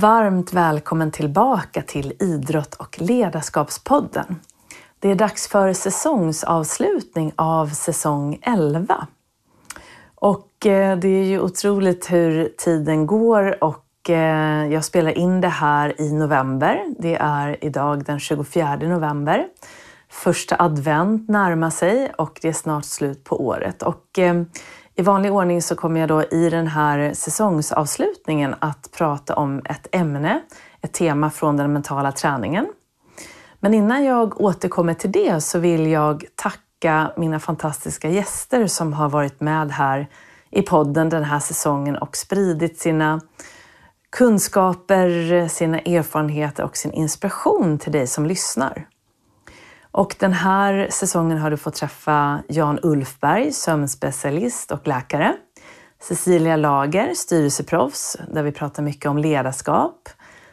Varmt välkommen tillbaka till Idrott och ledarskapspodden. Det är dags för säsongsavslutning av säsong 11. Och eh, det är ju otroligt hur tiden går och eh, jag spelar in det här i november. Det är idag den 24 november. Första advent närmar sig och det är snart slut på året. Och eh, i vanlig ordning så kommer jag då i den här säsongsavslutningen att prata om ett ämne, ett tema från den mentala träningen. Men innan jag återkommer till det så vill jag tacka mina fantastiska gäster som har varit med här i podden den här säsongen och spridit sina kunskaper, sina erfarenheter och sin inspiration till dig som lyssnar. Och den här säsongen har du fått träffa Jan Ulfberg, sömnspecialist och läkare. Cecilia Lager, styrelseproffs, där vi pratar mycket om ledarskap.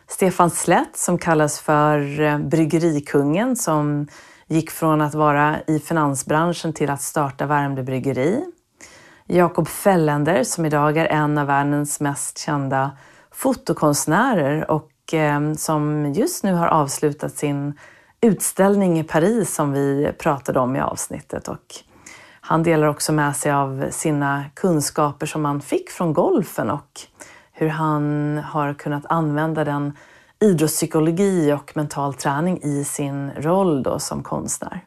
Stefan Slätt som kallas för eh, bryggerikungen som gick från att vara i finansbranschen till att starta Värmdö bryggeri. Jakob Fällender som idag är en av världens mest kända fotokonstnärer och eh, som just nu har avslutat sin utställning i Paris som vi pratade om i avsnittet. Och han delar också med sig av sina kunskaper som han fick från golfen och hur han har kunnat använda den idrottspsykologi och mental träning i sin roll då som konstnär.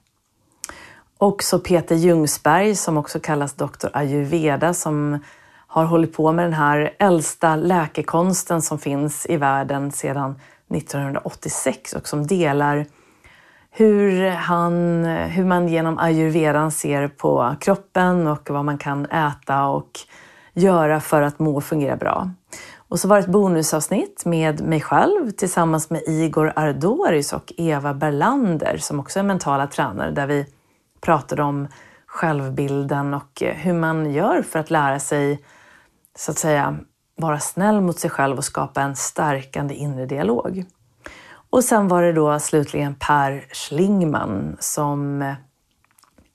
Också Peter Ljungsberg som också kallas Dr. ayurveda som har hållit på med den här äldsta läkekonsten som finns i världen sedan 1986 och som delar hur, han, hur man genom ayurvedan ser på kroppen och vad man kan äta och göra för att må och fungera bra. Och så var det ett bonusavsnitt med mig själv tillsammans med Igor Ardoris och Eva Berlander som också är mentala tränare där vi pratade om självbilden och hur man gör för att lära sig så att säga vara snäll mot sig själv och skapa en stärkande inre dialog. Och sen var det då slutligen Per Schlingman som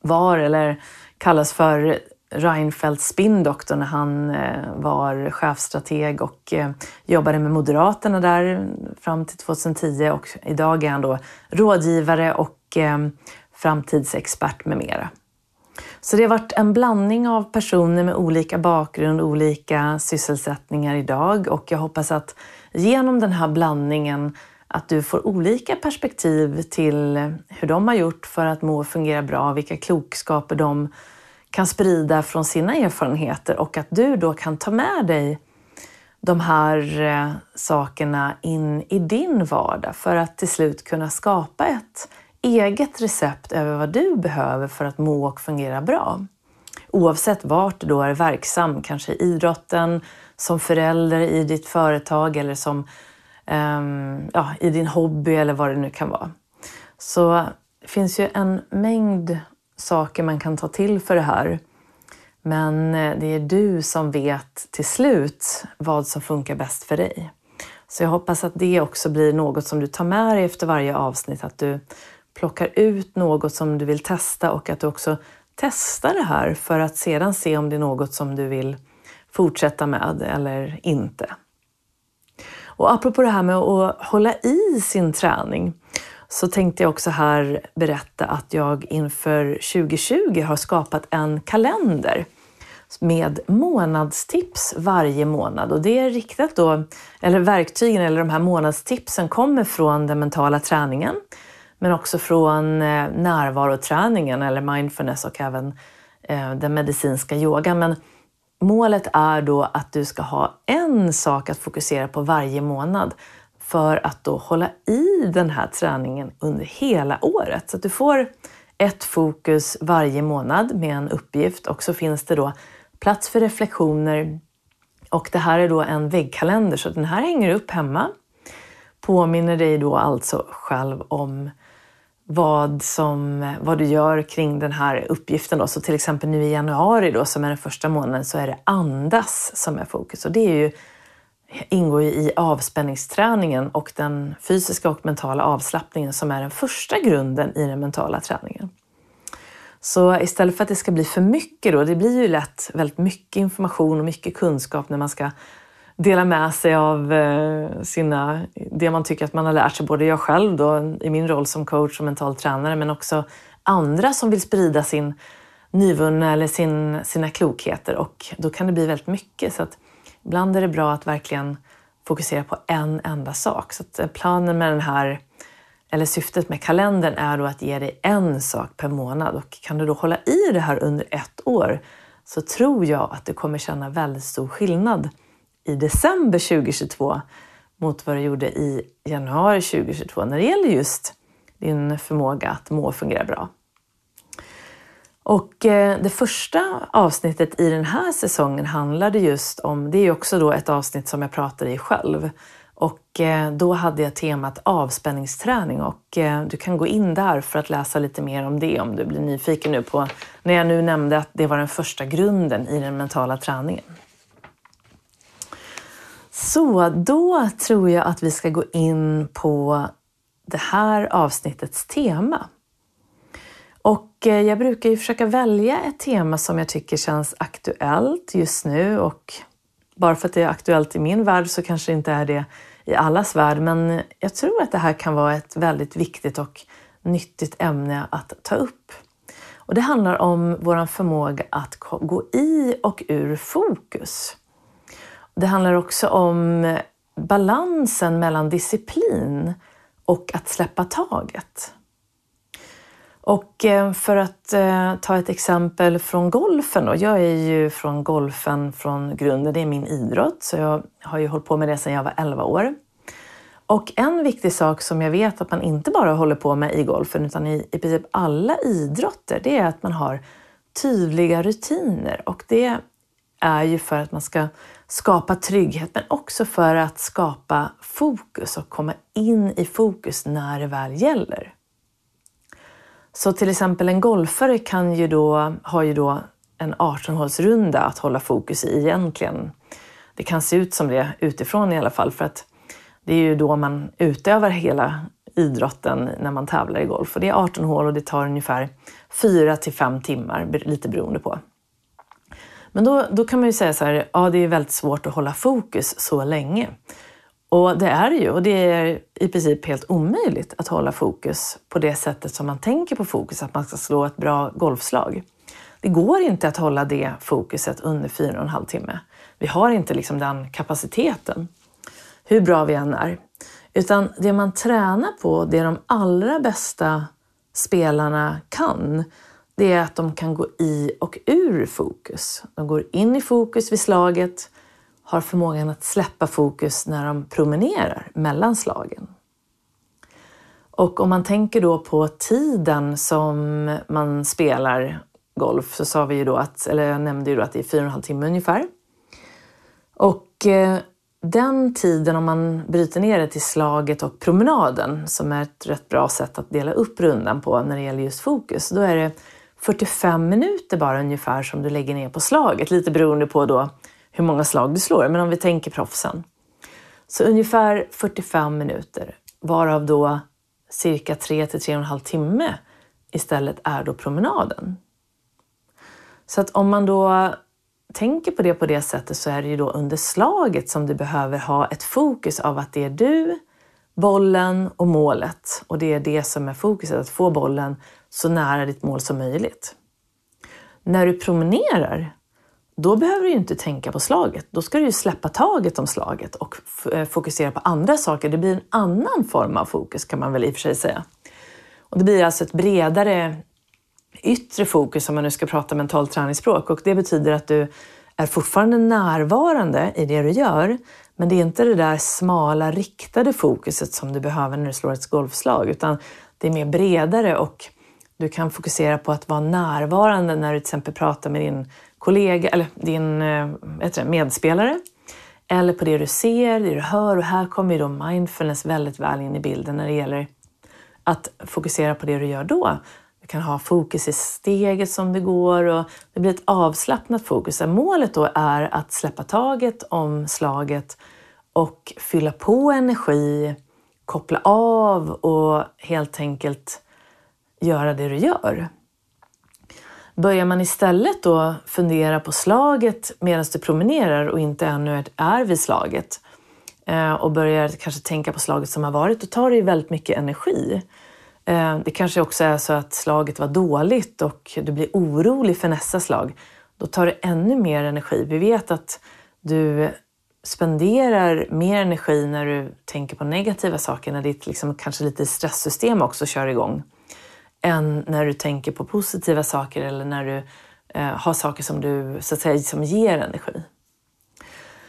var, eller kallas för Reinfeldts spindoktor när han eh, var chefstrateg och eh, jobbade med Moderaterna där fram till 2010 och idag är han då rådgivare och eh, framtidsexpert med mera. Så det har varit en blandning av personer med olika bakgrund, olika sysselsättningar idag och jag hoppas att genom den här blandningen att du får olika perspektiv till hur de har gjort för att må och fungera bra, vilka klokskaper de kan sprida från sina erfarenheter och att du då kan ta med dig de här eh, sakerna in i din vardag för att till slut kunna skapa ett eget recept över vad du behöver för att må och fungera bra. Oavsett vart du då är verksam, kanske i idrotten, som förälder i ditt företag eller som Ehm, ja, i din hobby eller vad det nu kan vara. Så det finns ju en mängd saker man kan ta till för det här. Men eh, det är du som vet till slut vad som funkar bäst för dig. Så jag hoppas att det också blir något som du tar med dig efter varje avsnitt, att du plockar ut något som du vill testa och att du också testar det här för att sedan se om det är något som du vill fortsätta med eller inte. Och apropå det här med att hålla i sin träning så tänkte jag också här berätta att jag inför 2020 har skapat en kalender med månadstips varje månad och det är riktat då, eller verktygen eller de här månadstipsen kommer från den mentala träningen men också från eh, närvaroträningen eller mindfulness och även eh, den medicinska yogan. Men Målet är då att du ska ha en sak att fokusera på varje månad för att då hålla i den här träningen under hela året. Så att du får ett fokus varje månad med en uppgift och så finns det då plats för reflektioner och det här är då en väggkalender så den här hänger upp hemma. Påminner dig då alltså själv om vad, som, vad du gör kring den här uppgiften. Då. Så till exempel nu i januari då, som är den första månaden så är det andas som är fokus. Och det är ju, ingår ju i avspänningsträningen och den fysiska och mentala avslappningen som är den första grunden i den mentala träningen. Så istället för att det ska bli för mycket då, det blir ju lätt väldigt mycket information och mycket kunskap när man ska dela med sig av eh, sina, det man tycker att man har lärt sig, både jag själv då, i min roll som coach och mental tränare, men också andra som vill sprida sin nyvunna eller sin, sina klokheter och då kan det bli väldigt mycket. Så att ibland är det bra att verkligen fokusera på en enda sak. Så att eh, planen med den här, eller syftet med kalendern är då att ge dig en sak per månad och kan du då hålla i det här under ett år så tror jag att du kommer känna väldigt stor skillnad i december 2022 mot vad du gjorde i januari 2022 när det gäller just din förmåga att må och fungera bra. Och eh, det första avsnittet i den här säsongen handlade just om, det är också då ett avsnitt som jag pratade i själv. Och eh, då hade jag temat avspänningsträning och eh, du kan gå in där för att läsa lite mer om det om du blir nyfiken nu på, när jag nu nämnde att det var den första grunden i den mentala träningen. Så då tror jag att vi ska gå in på det här avsnittets tema. Och eh, jag brukar ju försöka välja ett tema som jag tycker känns aktuellt just nu och bara för att det är aktuellt i min värld så kanske det inte är det i allas värld. Men jag tror att det här kan vara ett väldigt viktigt och nyttigt ämne att ta upp. Och det handlar om vår förmåga att gå i och ur fokus. Det handlar också om balansen mellan disciplin och att släppa taget. Och eh, för att eh, ta ett exempel från golfen då. Jag är ju från golfen från grunden, det är min idrott, så jag har ju hållit på med det sedan jag var 11 år. Och en viktig sak som jag vet att man inte bara håller på med i golfen utan i, i princip alla idrotter, det är att man har tydliga rutiner. Och det är ju för att man ska skapa trygghet men också för att skapa fokus och komma in i fokus när det väl gäller. Så till exempel en golfare kan ju då, har ju då en 18-hålsrunda att hålla fokus i egentligen. Det kan se ut som det utifrån i alla fall för att det är ju då man utövar hela idrotten när man tävlar i golf. Och det är 18 hål och det tar ungefär 4 till 5 timmar, lite beroende på. Men då, då kan man ju säga så här, ja det är väldigt svårt att hålla fokus så länge. Och det är det ju och det är i princip helt omöjligt att hålla fokus på det sättet som man tänker på fokus, att man ska slå ett bra golfslag. Det går inte att hålla det fokuset under fyra och en halv timme. Vi har inte liksom den kapaciteten, hur bra vi än är. Utan det man tränar på, det de allra bästa spelarna kan, det är att de kan gå i och ur fokus. De går in i fokus vid slaget, har förmågan att släppa fokus när de promenerar mellan slagen. Och om man tänker då på tiden som man spelar golf så sa vi ju då att, eller jag nämnde ju då att det är fyra och en halv timme ungefär. Och eh, den tiden, om man bryter ner det till slaget och promenaden, som är ett rätt bra sätt att dela upp rundan på när det gäller just fokus, då är det 45 minuter bara ungefär som du lägger ner på slaget, lite beroende på då hur många slag du slår. Men om vi tänker proffsen. Så ungefär 45 minuter, varav då cirka 3 till 3,5 timme istället är då promenaden. Så att om man då tänker på det på det sättet så är det ju då under slaget som du behöver ha ett fokus av att det är du, bollen och målet. Och det är det som är fokuset, att få bollen så nära ditt mål som möjligt. När du promenerar, då behöver du inte tänka på slaget. Då ska du släppa taget om slaget och eh, fokusera på andra saker. Det blir en annan form av fokus kan man väl i och för sig säga. Och det blir alltså ett bredare yttre fokus om man nu ska prata mentalt träningsspråk och det betyder att du är fortfarande närvarande i det du gör men det är inte det där smala riktade fokuset som du behöver när du slår ett golfslag utan det är mer bredare och du kan fokusera på att vara närvarande när du till exempel pratar med din kollega eller din äh, medspelare. Eller på det du ser, det du hör. Och här kommer ju då mindfulness väldigt väl in i bilden när det gäller att fokusera på det du gör då. Du kan ha fokus i steget som det går och det blir ett avslappnat fokus. Målet då är att släppa taget om slaget och fylla på energi, koppla av och helt enkelt göra det du gör. Börjar man istället då fundera på slaget medan du promenerar och inte ännu är vid slaget eh, och börjar kanske tänka på slaget som har varit, då tar det ju väldigt mycket energi. Eh, det kanske också är så att slaget var dåligt och du blir orolig för nästa slag. Då tar det ännu mer energi. Vi vet att du spenderar mer energi när du tänker på negativa saker, när ditt liksom, kanske lite stresssystem också kör igång, än när du tänker på positiva saker eller när du eh, har saker som du så att säga som ger energi.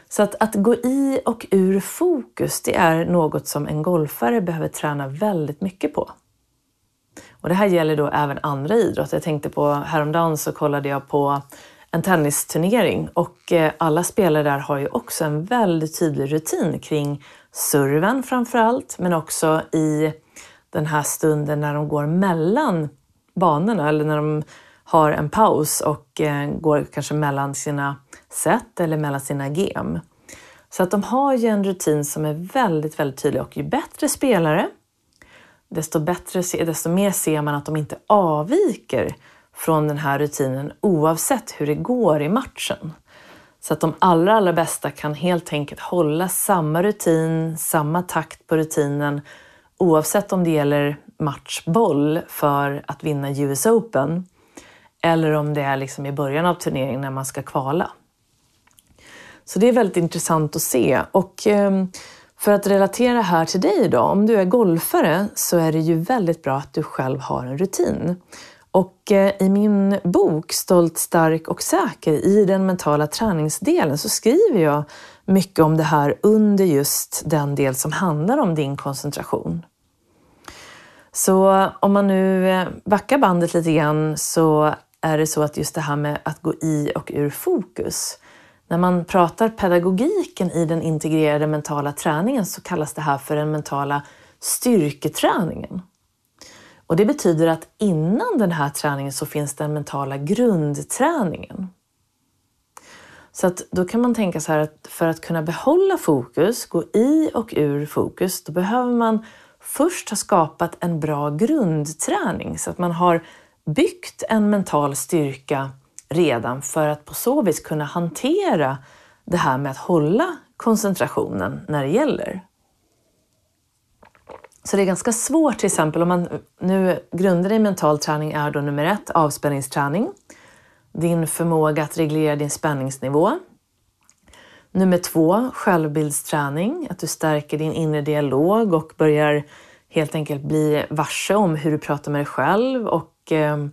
Så att, att gå i och ur fokus, det är något som en golfare behöver träna väldigt mycket på. Och det här gäller då även andra idrotter. Jag tänkte på häromdagen så kollade jag på en tennisturnering och eh, alla spelare där har ju också en väldigt tydlig rutin kring serven framför allt, men också i den här stunden när de går mellan banorna eller när de har en paus och eh, går kanske mellan sina set eller mellan sina gem. Så att de har ju en rutin som är väldigt, väldigt tydlig och ju bättre spelare, desto, bättre, desto mer ser man att de inte avviker från den här rutinen oavsett hur det går i matchen. Så att de allra, allra bästa kan helt enkelt hålla samma rutin, samma takt på rutinen oavsett om det gäller matchboll för att vinna US Open eller om det är liksom i början av turneringen när man ska kvala. Så det är väldigt intressant att se. Och ehm, för att relatera här till dig då, om du är golfare så är det ju väldigt bra att du själv har en rutin. Och eh, i min bok Stolt, stark och säker i den mentala träningsdelen så skriver jag mycket om det här under just den del som handlar om din koncentration. Så om man nu eh, backar bandet lite grann så är det så att just det här med att gå i och ur fokus. När man pratar pedagogiken i den integrerade mentala träningen så kallas det här för den mentala styrketräningen. Och det betyder att innan den här träningen så finns den mentala grundträningen. Så att då kan man tänka så här att för att kunna behålla fokus, gå i och ur fokus, då behöver man först har skapat en bra grundträning så att man har byggt en mental styrka redan för att på så vis kunna hantera det här med att hålla koncentrationen när det gäller. Så det är ganska svårt till exempel om man nu grundar i mental träning är då nummer ett avspänningsträning. Din förmåga att reglera din spänningsnivå. Nummer två självbildsträning, att du stärker din inre dialog och börjar helt enkelt bli varse om hur du pratar med dig själv och eh,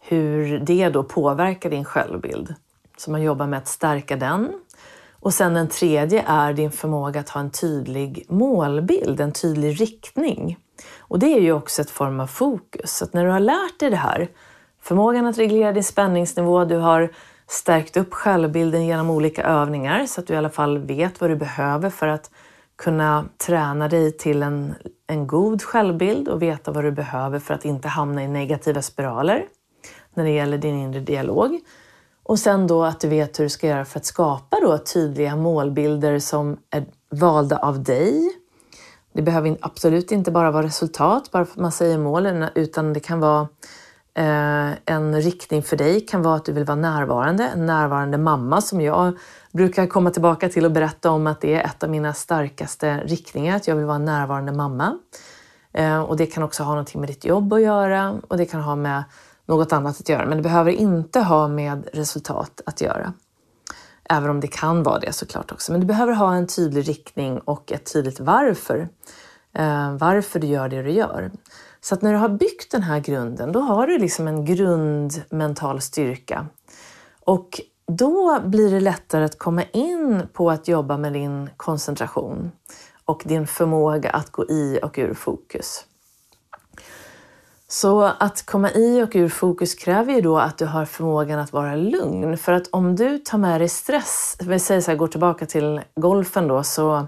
hur det då påverkar din självbild. Så man jobbar med att stärka den. Och sen den tredje är din förmåga att ha en tydlig målbild, en tydlig riktning. Och det är ju också ett form av fokus. Så att när du har lärt dig det här, förmågan att reglera din spänningsnivå, du har stärkt upp självbilden genom olika övningar så att du i alla fall vet vad du behöver för att kunna träna dig till en, en god självbild och veta vad du behöver för att inte hamna i negativa spiraler när det gäller din inre dialog. Och sen då att du vet hur du ska göra för att skapa då tydliga målbilder som är valda av dig. Det behöver absolut inte bara vara resultat, bara för att man säger målen, utan det kan vara Eh, en riktning för dig kan vara att du vill vara närvarande, en närvarande mamma som jag brukar komma tillbaka till och berätta om att det är ett av mina starkaste riktningar, att jag vill vara en närvarande mamma. Eh, och det kan också ha någonting med ditt jobb att göra och det kan ha med något annat att göra. Men det behöver inte ha med resultat att göra. Även om det kan vara det såklart också. Men du behöver ha en tydlig riktning och ett tydligt varför. Eh, varför du gör det du gör. Så att när du har byggt den här grunden, då har du liksom en grundmental styrka. Och då blir det lättare att komma in på att jobba med din koncentration och din förmåga att gå i och ur fokus. Så att komma i och ur fokus kräver ju då att du har förmågan att vara lugn. För att om du tar med dig stress, vi säger så här, går tillbaka till golfen då, så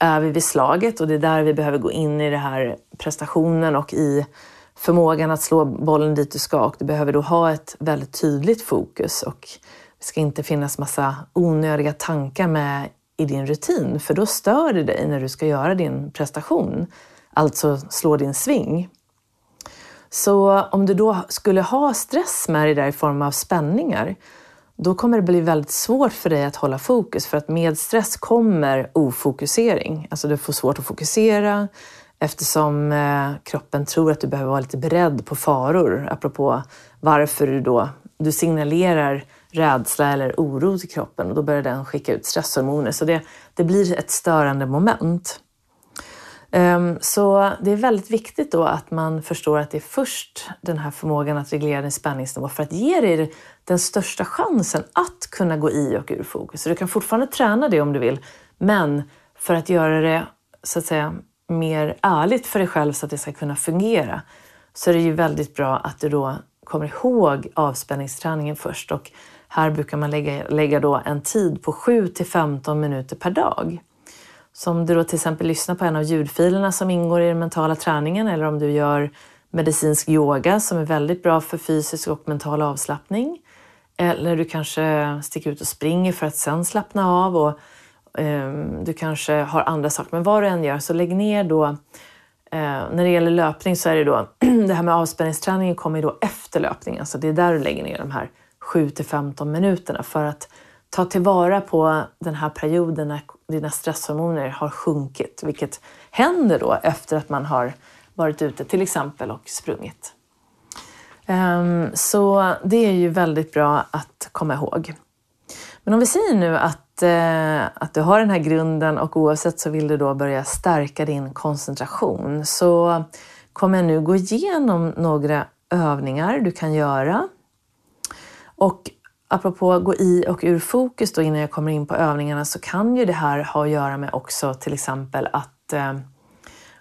är vi vid slaget och det är där vi behöver gå in i den här prestationen och i förmågan att slå bollen dit du ska. Och du behöver då ha ett väldigt tydligt fokus och det ska inte finnas massa onödiga tankar med i din rutin, för då stör det dig när du ska göra din prestation, alltså slå din sving. Så om du då skulle ha stress med dig där i form av spänningar, då kommer det bli väldigt svårt för dig att hålla fokus. För att med stress kommer ofokusering. Alltså du får svårt att fokusera eftersom eh, kroppen tror att du behöver vara lite beredd på faror. Apropå varför du då du signalerar rädsla eller oro till kroppen och då börjar den skicka ut stresshormoner. Så det, det blir ett störande moment. Ehm, så det är väldigt viktigt då att man förstår att det är först den här förmågan att reglera din spänningsnivå för att ge dig den största chansen att kunna gå i och ur fokus. Så du kan fortfarande träna det om du vill, men för att göra det så att säga mer ärligt för dig själv så att det ska kunna fungera så är det ju väldigt bra att du då kommer ihåg avspänningsträningen först. Och här brukar man lägga, lägga då en tid på 7 till 15 minuter per dag. Så om du då till exempel lyssnar på en av ljudfilerna som ingår i den mentala träningen eller om du gör medicinsk yoga som är väldigt bra för fysisk och mental avslappning. Eller du kanske sticker ut och springer för att sen slappna av och eh, du kanske har andra saker. Men vad du än gör så lägg ner då Eh, när det gäller löpning så är det då, det här med avspänningsträningen kommer ju då efter löpningen, så det är där du lägger ner de här 7 till 15 minuterna för att ta tillvara på den här perioden när dina stresshormoner har sjunkit, vilket händer då efter att man har varit ute till exempel och sprungit. Ehm, så det är ju väldigt bra att komma ihåg. Men om vi säger nu att, eh, att du har den här grunden och oavsett så vill du då börja stärka din koncentration så kommer jag nu gå igenom några övningar du kan göra. Och apropå gå i och ur fokus då innan jag kommer in på övningarna så kan ju det här ha att göra med också till exempel att eh,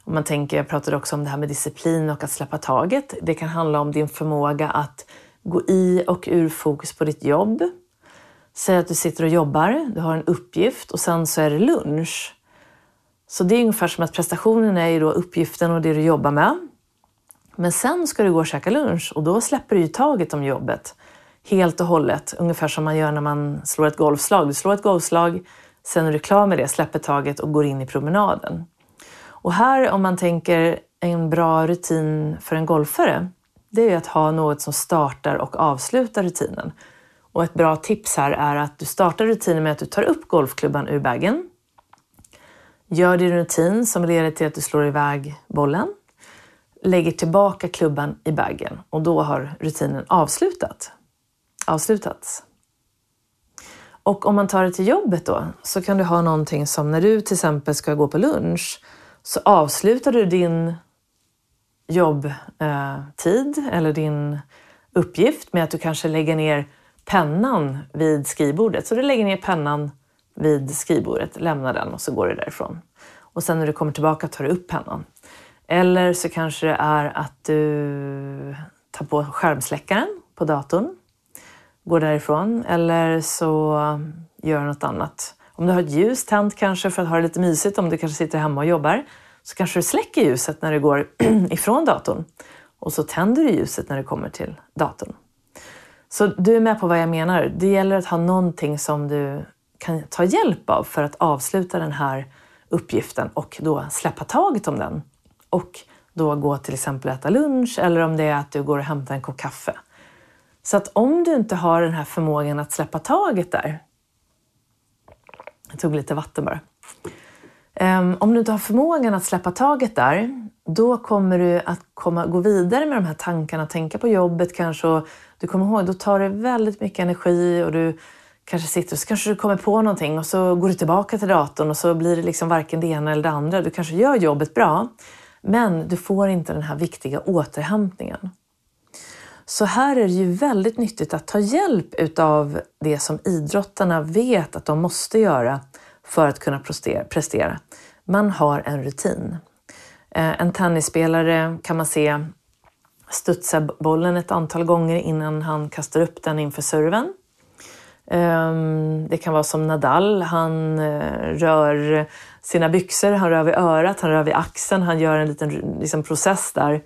om man tänker, jag pratade också om det här med disciplin och att släppa taget. Det kan handla om din förmåga att gå i och ur fokus på ditt jobb. Säg att du sitter och jobbar, du har en uppgift och sen så är det lunch. Så det är ungefär som att prestationen är ju då uppgiften och det du jobbar med. Men sen ska du gå och käka lunch och då släpper du ju taget om jobbet helt och hållet. Ungefär som man gör när man slår ett golfslag. Du slår ett golfslag, sen är du klar med det, släpper taget och går in i promenaden. Och här om man tänker en bra rutin för en golfare, det är att ha något som startar och avslutar rutinen. Och ett bra tips här är att du startar rutinen med att du tar upp golfklubban ur bagen. Gör din rutin som leder till att du slår iväg bollen. Lägger tillbaka klubban i bagen och då har rutinen avslutat avslutats. Och om man tar det till jobbet då så kan du ha någonting som när du till exempel ska gå på lunch så avslutar du din jobbtid eh, eller din uppgift med att du kanske lägger ner pennan vid skrivbordet. Så du lägger ner pennan vid skrivbordet, lämnar den och så går du därifrån. Och sen när du kommer tillbaka tar du upp pennan. Eller så kanske det är att du tar på skärmsläckaren på datorn, går därifrån. Eller så gör du något annat. Om du har ett ljus tänt kanske för att ha det lite mysigt, om du kanske sitter hemma och jobbar, så kanske du släcker ljuset när du går ifrån datorn. Och så tänder du ljuset när du kommer till datorn. Så du är med på vad jag menar. Det gäller att ha någonting som du kan ta hjälp av för att avsluta den här uppgiften och då släppa taget om den. Och då gå till exempel och äta lunch eller om det är att du går och hämtar en kopp kaffe. Så att om du inte har den här förmågan att släppa taget där. Jag tog lite vatten bara. Ehm, om du inte har förmågan att släppa taget där, då kommer du att komma, gå vidare med de här tankarna, tänka på jobbet kanske och du kommer ihåg, då tar det väldigt mycket energi och du kanske sitter och så kanske du kommer på någonting och så går du tillbaka till datorn och så blir det liksom varken det ena eller det andra. Du kanske gör jobbet bra, men du får inte den här viktiga återhämtningen. Så här är det ju väldigt nyttigt att ta hjälp utav det som idrottarna vet att de måste göra för att kunna prestera. Man har en rutin. Eh, en tennisspelare kan man se studsa bollen ett antal gånger innan han kastar upp den inför serven. Ehm, det kan vara som Nadal, han eh, rör sina byxor, han rör vid örat, han rör vid axeln, han gör en liten liksom, process där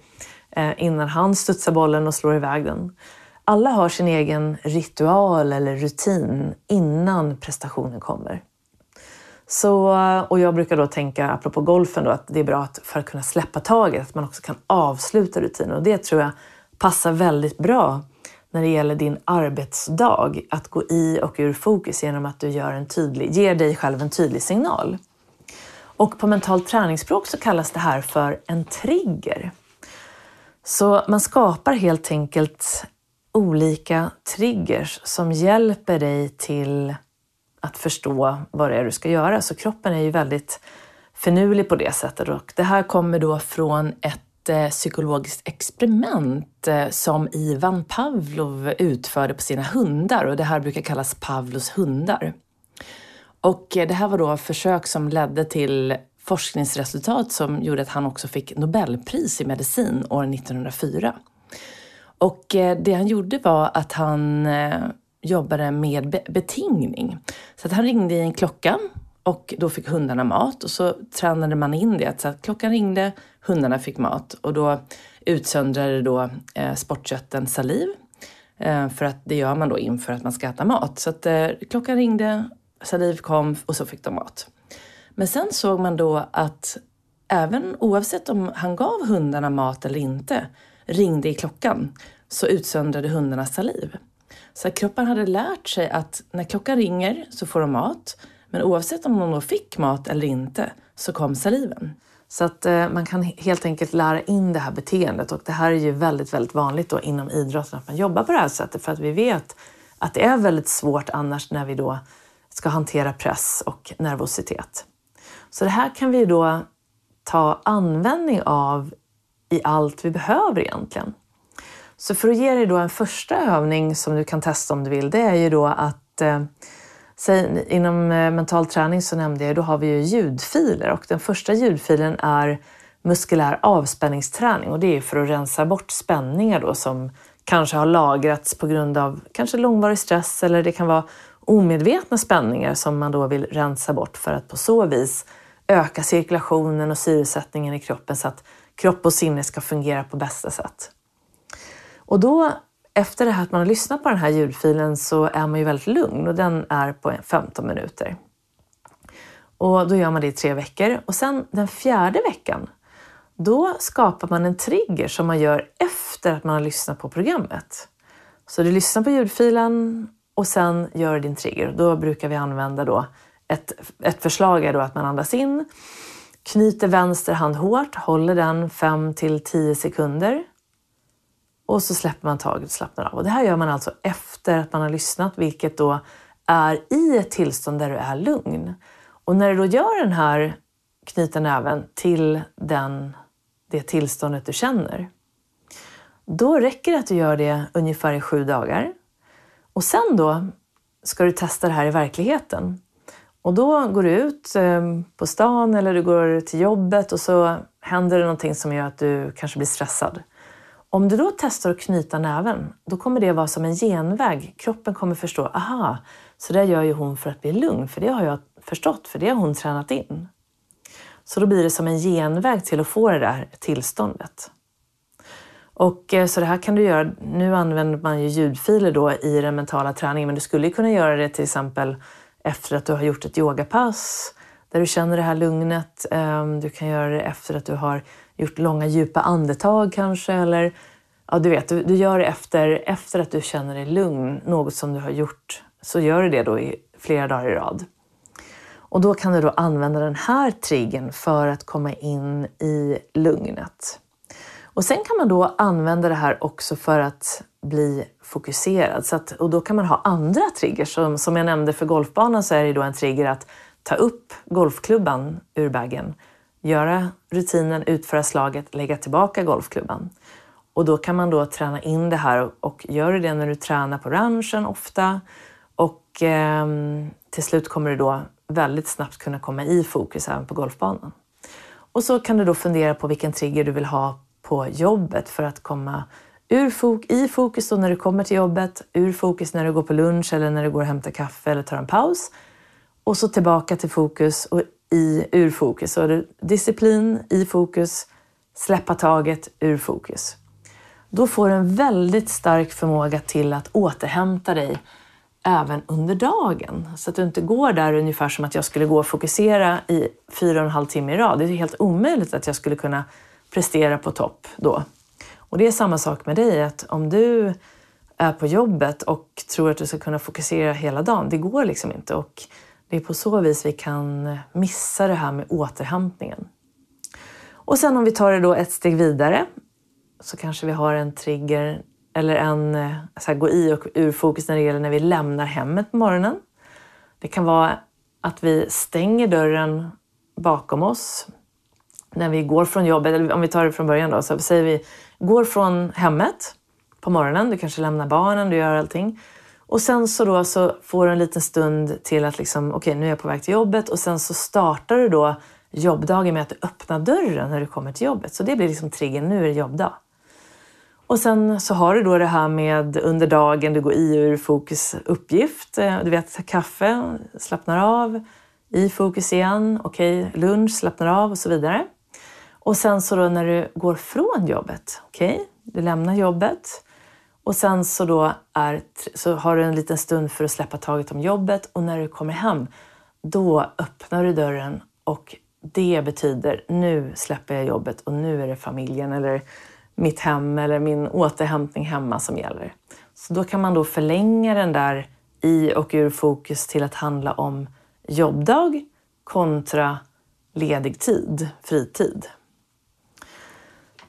Eh, innan han studsar bollen och slår iväg den. Alla har sin egen ritual eller rutin innan prestationen kommer. Så, eh, och jag brukar då tänka, apropå golfen, då, att det är bra att för att kunna släppa taget, att man också kan avsluta rutinen. Och det tror jag passar väldigt bra när det gäller din arbetsdag. Att gå i och ur fokus genom att du gör en tydlig, ger dig själv en tydlig signal. Och på mentalt träningsspråk så kallas det här för en trigger. Så man skapar helt enkelt olika triggers som hjälper dig till att förstå vad det är du ska göra. Så kroppen är ju väldigt finurlig på det sättet och det här kommer då från ett eh, psykologiskt experiment eh, som Ivan Pavlov utförde på sina hundar och det här brukar kallas Pavlos hundar. Och eh, det här var då försök som ledde till forskningsresultat som gjorde att han också fick Nobelpris i medicin år 1904. Och eh, det han gjorde var att han eh, jobbade med betingning. Så att han ringde i en klocka och då fick hundarna mat och så tränade man in det. Så att klockan ringde, hundarna fick mat och då utsöndrade då eh, sportkötten saliv. Eh, för att det gör man då inför att man ska äta mat. Så att eh, klockan ringde, saliv kom och så fick de mat. Men sen såg man då att även oavsett om han gav hundarna mat eller inte, ringde i klockan, så utsöndrade hundarna saliv. Så kroppen hade lärt sig att när klockan ringer så får de mat. Men oavsett om de då fick mat eller inte så kom saliven. Så att eh, man kan helt enkelt lära in det här beteendet och det här är ju väldigt, väldigt vanligt då inom idrotten att man jobbar på det här sättet för att vi vet att det är väldigt svårt annars när vi då ska hantera press och nervositet. Så det här kan vi då ta användning av i allt vi behöver egentligen. Så för att ge dig då en första övning som du kan testa om du vill, det är ju då att eh, säg, inom eh, mental träning så nämnde jag, då har vi ju ljudfiler och den första ljudfilen är muskulär avspänningsträning och det är för att rensa bort spänningar då som kanske har lagrats på grund av kanske långvarig stress eller det kan vara omedvetna spänningar som man då vill rensa bort för att på så vis öka cirkulationen och syresättningen i kroppen så att kropp och sinne ska fungera på bästa sätt. Och då, efter det här att man har lyssnat på den här ljudfilen så är man ju väldigt lugn och den är på 15 minuter. Och då gör man det i tre veckor och sen den fjärde veckan, då skapar man en trigger som man gör efter att man har lyssnat på programmet. Så du lyssnar på ljudfilen och sen gör din trigger. Då brukar vi använda då ett, ett förslag är då att man andas in, knyter vänster hand hårt, håller den 5 till 10 sekunder och så släpper man taget och slappnar av. Och det här gör man alltså efter att man har lyssnat, vilket då är i ett tillstånd där du är lugn. Och när du då gör den här knyta näven till den, det tillståndet du känner, då räcker det att du gör det ungefär i sju dagar. Och sen då ska du testa det här i verkligheten. Och då går du ut ehm, på stan eller du går till jobbet och så händer det någonting som gör att du kanske blir stressad. Om du då testar att knyta näven, då kommer det vara som en genväg. Kroppen kommer förstå, aha, så det gör ju hon för att bli lugn, för det har jag förstått, för det har hon tränat in. Så då blir det som en genväg till att få det där tillståndet. Och eh, så det här kan du göra, nu använder man ju ljudfiler då i den mentala träningen, men du skulle kunna göra det till exempel efter att du har gjort ett yogapass, där du känner det här lugnet. Ehm, du kan göra det efter att du har gjort långa djupa andetag kanske eller ja, du vet, du, du, gör det efter, efter att du känner dig lugn, något som du har gjort, så gör du det då i flera dagar i rad. Och då kan du då använda den här triggern för att komma in i lugnet. Och sen kan man då använda det här också för att bli fokuserad. Så att, och då kan man ha andra triggers. Som, som jag nämnde för golfbanan så är det då en trigger att ta upp golfklubban ur bagen göra rutinen, utföra slaget, lägga tillbaka golfklubban. Och då kan man då träna in det här och gör det när du tränar på ranchen ofta och eh, till slut kommer du då väldigt snabbt kunna komma i fokus även på golfbanan. Och så kan du då fundera på vilken trigger du vill ha på jobbet för att komma ur fok i fokus då när du kommer till jobbet, ur fokus när du går på lunch eller när du går och hämtar kaffe eller tar en paus och så tillbaka till fokus och i ur fokus. Så är det disciplin i fokus, släppa taget ur fokus. Då får du en väldigt stark förmåga till att återhämta dig även under dagen. Så att du inte går där ungefär som att jag skulle gå och fokusera i fyra och en halv timme i rad. Det är helt omöjligt att jag skulle kunna prestera på topp då. Och det är samma sak med dig, att om du är på jobbet och tror att du ska kunna fokusera hela dagen, det går liksom inte. Och det är på så vis vi kan missa det här med återhämtningen. Och sen om vi tar det då ett steg vidare så kanske vi har en trigger eller en så här, gå i och ur fokus när det gäller när vi lämnar hemmet på morgonen. Det kan vara att vi stänger dörren bakom oss när vi går från jobbet, eller om vi tar det från början då, så säger vi går från hemmet på morgonen, du kanske lämnar barnen, du gör allting. Och sen så då så får du en liten stund till att liksom, okej okay, nu är jag på väg till jobbet och sen så startar du då jobbdagen med att du öppnar dörren när du kommer till jobbet. Så det blir liksom triggern, nu är det jobbdag. Och sen så har du då det här med under dagen, du går i och ur fokus uppgift. Eh, du vet, kaffe, slappnar av, i fokus igen, okej, okay, lunch, slappnar av och så vidare. Och sen så då när du går från jobbet, okej, okay, du lämnar jobbet och sen så då är, så har du en liten stund för att släppa taget om jobbet och när du kommer hem, då öppnar du dörren och det betyder nu släpper jag jobbet och nu är det familjen eller mitt hem eller min återhämtning hemma som gäller. Så då kan man då förlänga den där i och ur fokus till att handla om jobbdag kontra ledig tid, fritid.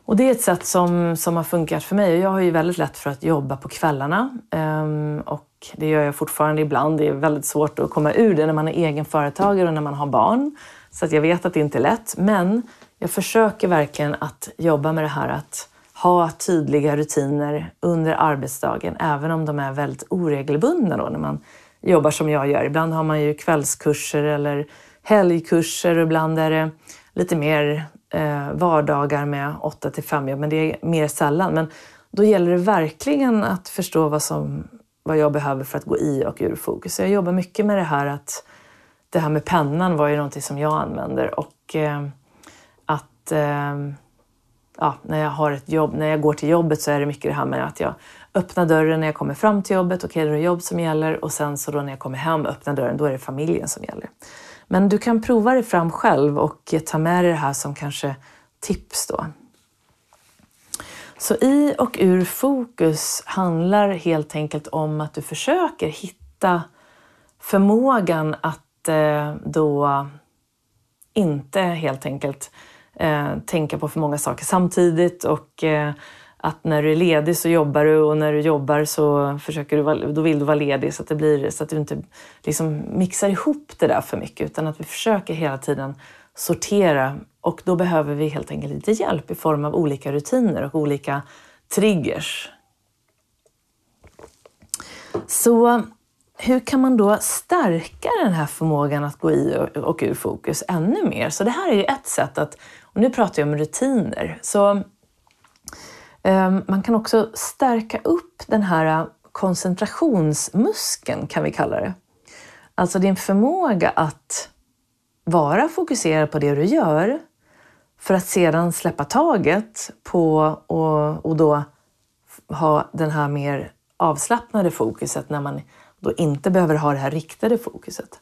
Och det är ett sätt som, som har funkat för mig. Jag har ju väldigt lätt för att jobba på kvällarna um, och det gör jag fortfarande ibland. Det är väldigt svårt att komma ur det när man är egen företagare och när man har barn. Så att jag vet att det inte är lätt. Men jag försöker verkligen att jobba med det här att ha tydliga rutiner under arbetsdagen, även om de är väldigt oregelbundna då, när man jobbar som jag gör. Ibland har man ju kvällskurser eller helgkurser och ibland är det lite mer eh, vardagar med 8 till 5 jobb, men det är mer sällan. Men då gäller det verkligen att förstå vad, som, vad jag behöver för att gå i och ur fokus. Så jag jobbar mycket med det här att det här med pennan var ju någonting som jag använder och eh, att eh, ja, när jag har ett jobb, när jag går till jobbet så är det mycket det här med att jag öppnar dörren när jag kommer fram till jobbet, okej okay, det är jobb som gäller och sen så då när jag kommer hem, öppnar dörren, då är det familjen som gäller. Men du kan prova dig fram själv och ta med dig det här som kanske tips då. Så i och ur fokus handlar helt enkelt om att du försöker hitta förmågan att eh, då inte helt enkelt eh, tänka på för många saker samtidigt och eh, att när du är ledig så jobbar du och när du jobbar så försöker du, då vill du vara ledig så att, det blir, så att du inte liksom mixar ihop det där för mycket utan att vi försöker hela tiden sortera och då behöver vi helt enkelt lite hjälp i form av olika rutiner och olika triggers. Så hur kan man då stärka den här förmågan att gå i och ur fokus ännu mer? Så det här är ju ett sätt att, och nu pratar jag om rutiner, så Ehm, man kan också stärka upp den här äh, koncentrationsmuskeln, kan vi kalla det. Alltså din förmåga att vara fokuserad på det du gör för att sedan släppa taget på och, och då ha den här mer avslappnade fokuset när man då inte behöver ha det här riktade fokuset.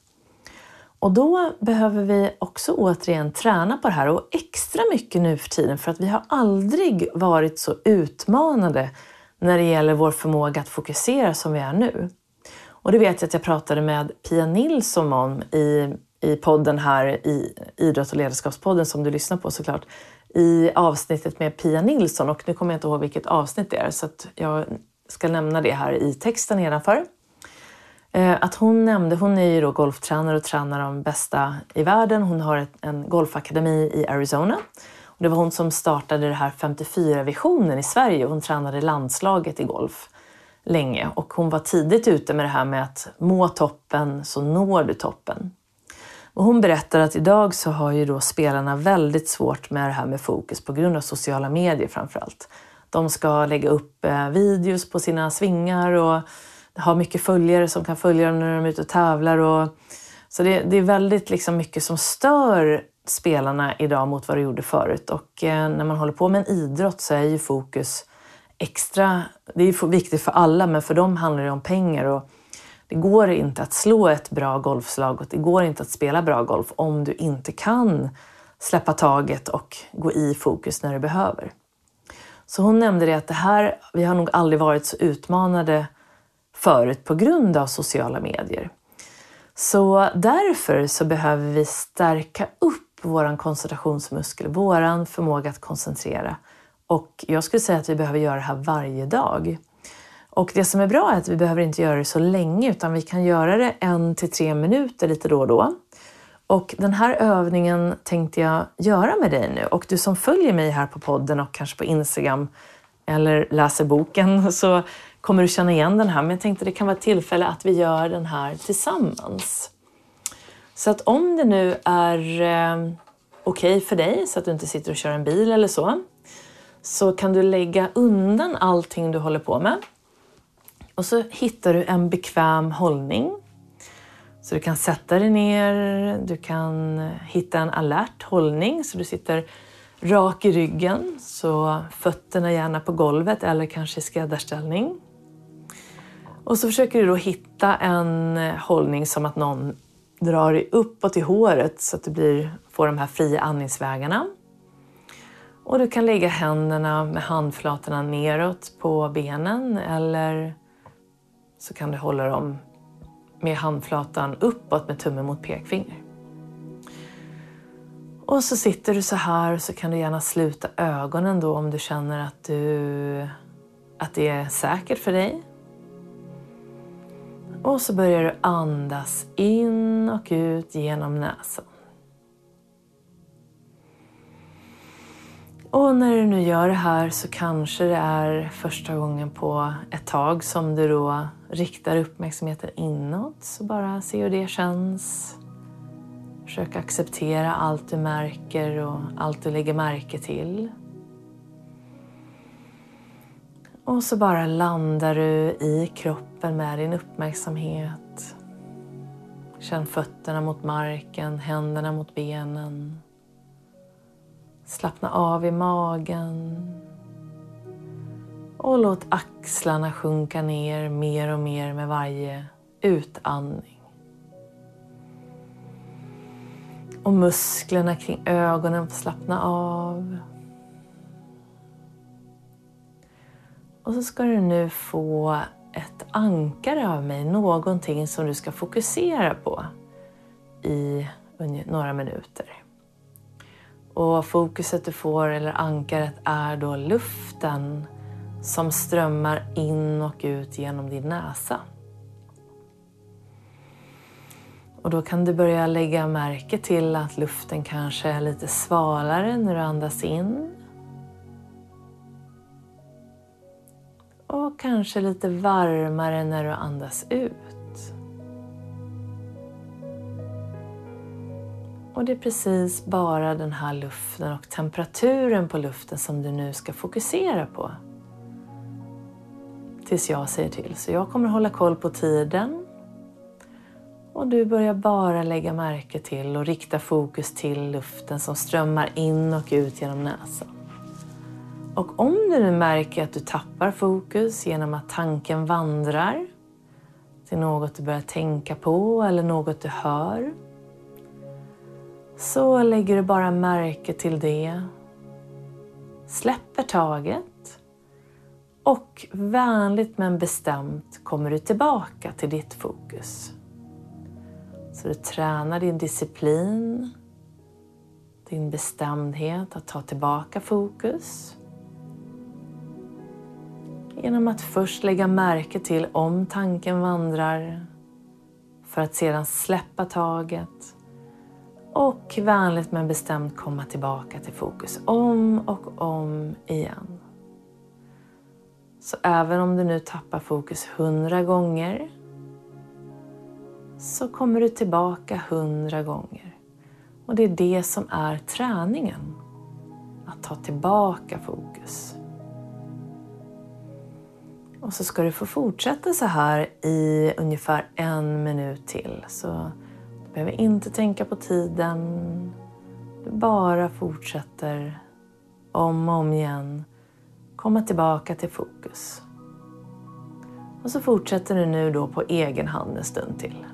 Och då behöver vi också återigen träna på det här och extra mycket nu för tiden för att vi har aldrig varit så utmanade när det gäller vår förmåga att fokusera som vi är nu. Och det vet jag att jag pratade med Pia Nilsson om i, i podden här, i Idrott och ledarskapspodden som du lyssnar på såklart, i avsnittet med Pia Nilsson och nu kommer jag inte ihåg vilket avsnitt det är så att jag ska nämna det här i texten nedanför. Eh, att hon nämnde, hon är ju då golftränare och tränar de bästa i världen. Hon har en golfakademi i Arizona. Och det var hon som startade det här 54-visionen i Sverige. Hon tränade landslaget i golf länge och hon var tidigt ute med det här med att må toppen så når du toppen. Och hon berättar att idag så har ju då spelarna väldigt svårt med det här med fokus på grund av sociala medier framförallt. De ska lägga upp eh, videos på sina svingar och har mycket följare som kan följa dem när de är ute och tävlar. Och, så det, det är väldigt liksom mycket som stör spelarna idag mot vad det gjorde förut. Och eh, när man håller på med en idrott så är ju fokus extra, det är viktigt för alla men för dem handlar det om pengar. Och Det går inte att slå ett bra golfslag och det går inte att spela bra golf om du inte kan släppa taget och gå i fokus när du behöver. Så hon nämnde det att det här, vi har nog aldrig varit så utmanade förut på grund av sociala medier. Så därför så behöver vi stärka upp vår koncentrationsmuskel, vår förmåga att koncentrera. Och jag skulle säga att vi behöver göra det här varje dag. Och det som är bra är att vi behöver inte göra det så länge utan vi kan göra det en till tre minuter lite då och då. Och den här övningen tänkte jag göra med dig nu. Och du som följer mig här på podden och kanske på Instagram eller läser boken så kommer du känna igen den här. Men jag tänkte det kan vara ett tillfälle att vi gör den här tillsammans. Så att om det nu är eh, okej okay för dig så att du inte sitter och kör en bil eller så, så kan du lägga undan allting du håller på med. Och så hittar du en bekväm hållning. Så du kan sätta dig ner, du kan hitta en alert hållning så du sitter rak i ryggen, så fötterna gärna på golvet eller kanske i skräddarställning. Och så försöker du då hitta en eh, hållning som att någon drar dig uppåt i håret så att du blir, får de här fria andningsvägarna. Och du kan lägga händerna med handflatorna neråt på benen eller så kan du hålla dem med handflatan uppåt med tummen mot pekfinger. Och så sitter du så här och så kan du gärna sluta ögonen då om du känner att, du, att det är säkert för dig. Och så börjar du andas in och ut genom näsan. Och när du nu gör det här så kanske det är första gången på ett tag som du då riktar uppmärksamheten inåt. Så bara se hur det känns. Försök acceptera allt du märker och allt du lägger märke till. Och så bara landar du i kroppen med din uppmärksamhet. Känn fötterna mot marken, händerna mot benen. Slappna av i magen. Och låt axlarna sjunka ner mer och mer med varje utandning. Och musklerna kring ögonen får slappna av. Och så ska du nu få ett ankare av mig, någonting som du ska fokusera på i några minuter. Och fokuset du får, eller ankaret, är då luften som strömmar in och ut genom din näsa. Och då kan du börja lägga märke till att luften kanske är lite svalare när du andas in. Och kanske lite varmare när du andas ut. Och det är precis bara den här luften och temperaturen på luften som du nu ska fokusera på. Tills jag säger till. Så jag kommer hålla koll på tiden. Och du börjar bara lägga märke till och rikta fokus till luften som strömmar in och ut genom näsan. Och om du nu märker att du tappar fokus genom att tanken vandrar till något du börjar tänka på eller något du hör så lägger du bara märke till det, släpper taget och vänligt men bestämt kommer du tillbaka till ditt fokus. Så du tränar din disciplin, din bestämdhet att ta tillbaka fokus genom att först lägga märke till om tanken vandrar för att sedan släppa taget och vänligt men bestämt komma tillbaka till fokus om och om igen. Så även om du nu tappar fokus hundra gånger så kommer du tillbaka hundra gånger. Och det är det som är träningen. Att ta tillbaka fokus. Och så ska du få fortsätta så här i ungefär en minut till. Så du behöver inte tänka på tiden. Du bara fortsätter om och om igen komma tillbaka till fokus. Och så fortsätter du nu då på egen hand en stund till.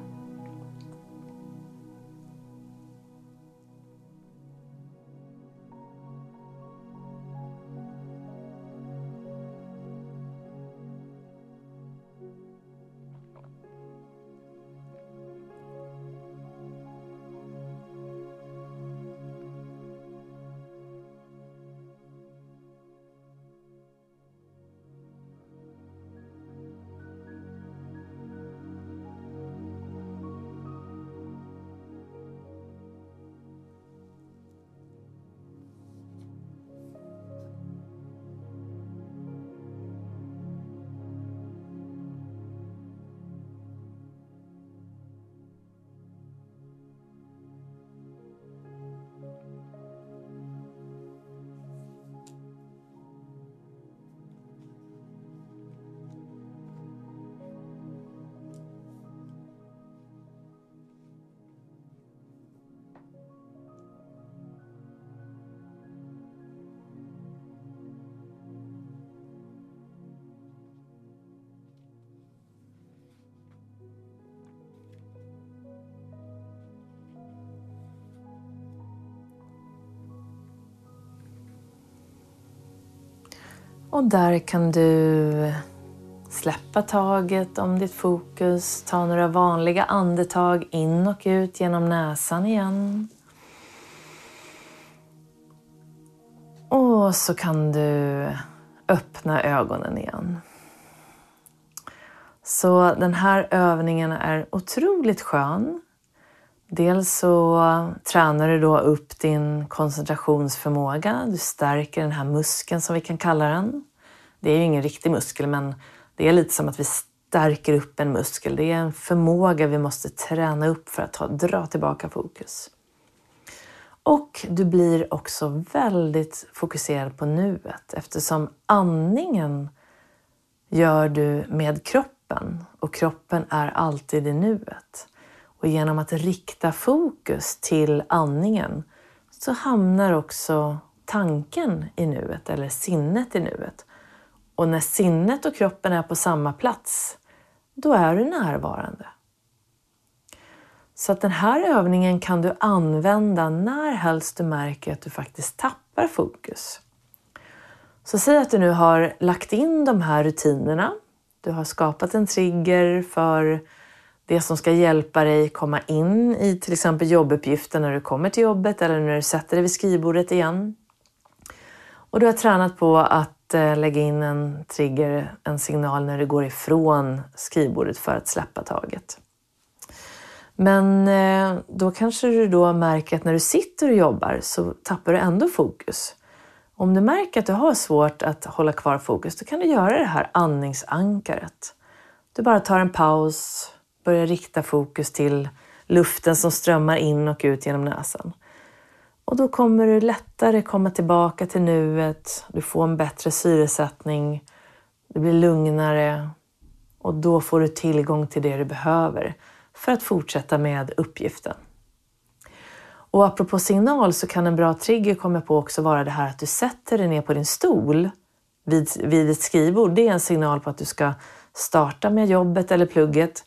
Och där kan du släppa taget om ditt fokus. Ta några vanliga andetag in och ut genom näsan igen. Och så kan du öppna ögonen igen. Så den här övningen är otroligt skön. Dels så tränar du då upp din koncentrationsförmåga. Du stärker den här muskeln som vi kan kalla den. Det är ju ingen riktig muskel men det är lite som att vi stärker upp en muskel. Det är en förmåga vi måste träna upp för att ta, dra tillbaka fokus. Och du blir också väldigt fokuserad på nuet eftersom andningen gör du med kroppen och kroppen är alltid i nuet. Och genom att rikta fokus till andningen så hamnar också tanken i nuet eller sinnet i nuet. Och när sinnet och kroppen är på samma plats, då är du närvarande. Så att den här övningen kan du använda när helst du märker att du faktiskt tappar fokus. Så säg att du nu har lagt in de här rutinerna. Du har skapat en trigger för det som ska hjälpa dig komma in i till exempel jobbuppgiften när du kommer till jobbet eller när du sätter dig vid skrivbordet igen. Och du har tränat på att eh, lägga in en trigger, en signal när du går ifrån skrivbordet för att släppa taget. Men eh, då kanske du då märker att när du sitter och jobbar så tappar du ändå fokus. Om du märker att du har svårt att hålla kvar fokus, då kan du göra det här andningsankaret. Du bara tar en paus, börjar rikta fokus till luften som strömmar in och ut genom näsan. Och då kommer du lättare komma tillbaka till nuet, du får en bättre syresättning, det blir lugnare och då får du tillgång till det du behöver för att fortsätta med uppgiften. Och apropå signal så kan en bra trigger komma på också vara det här att du sätter dig ner på din stol vid, vid ett skrivbord. Det är en signal på att du ska starta med jobbet eller plugget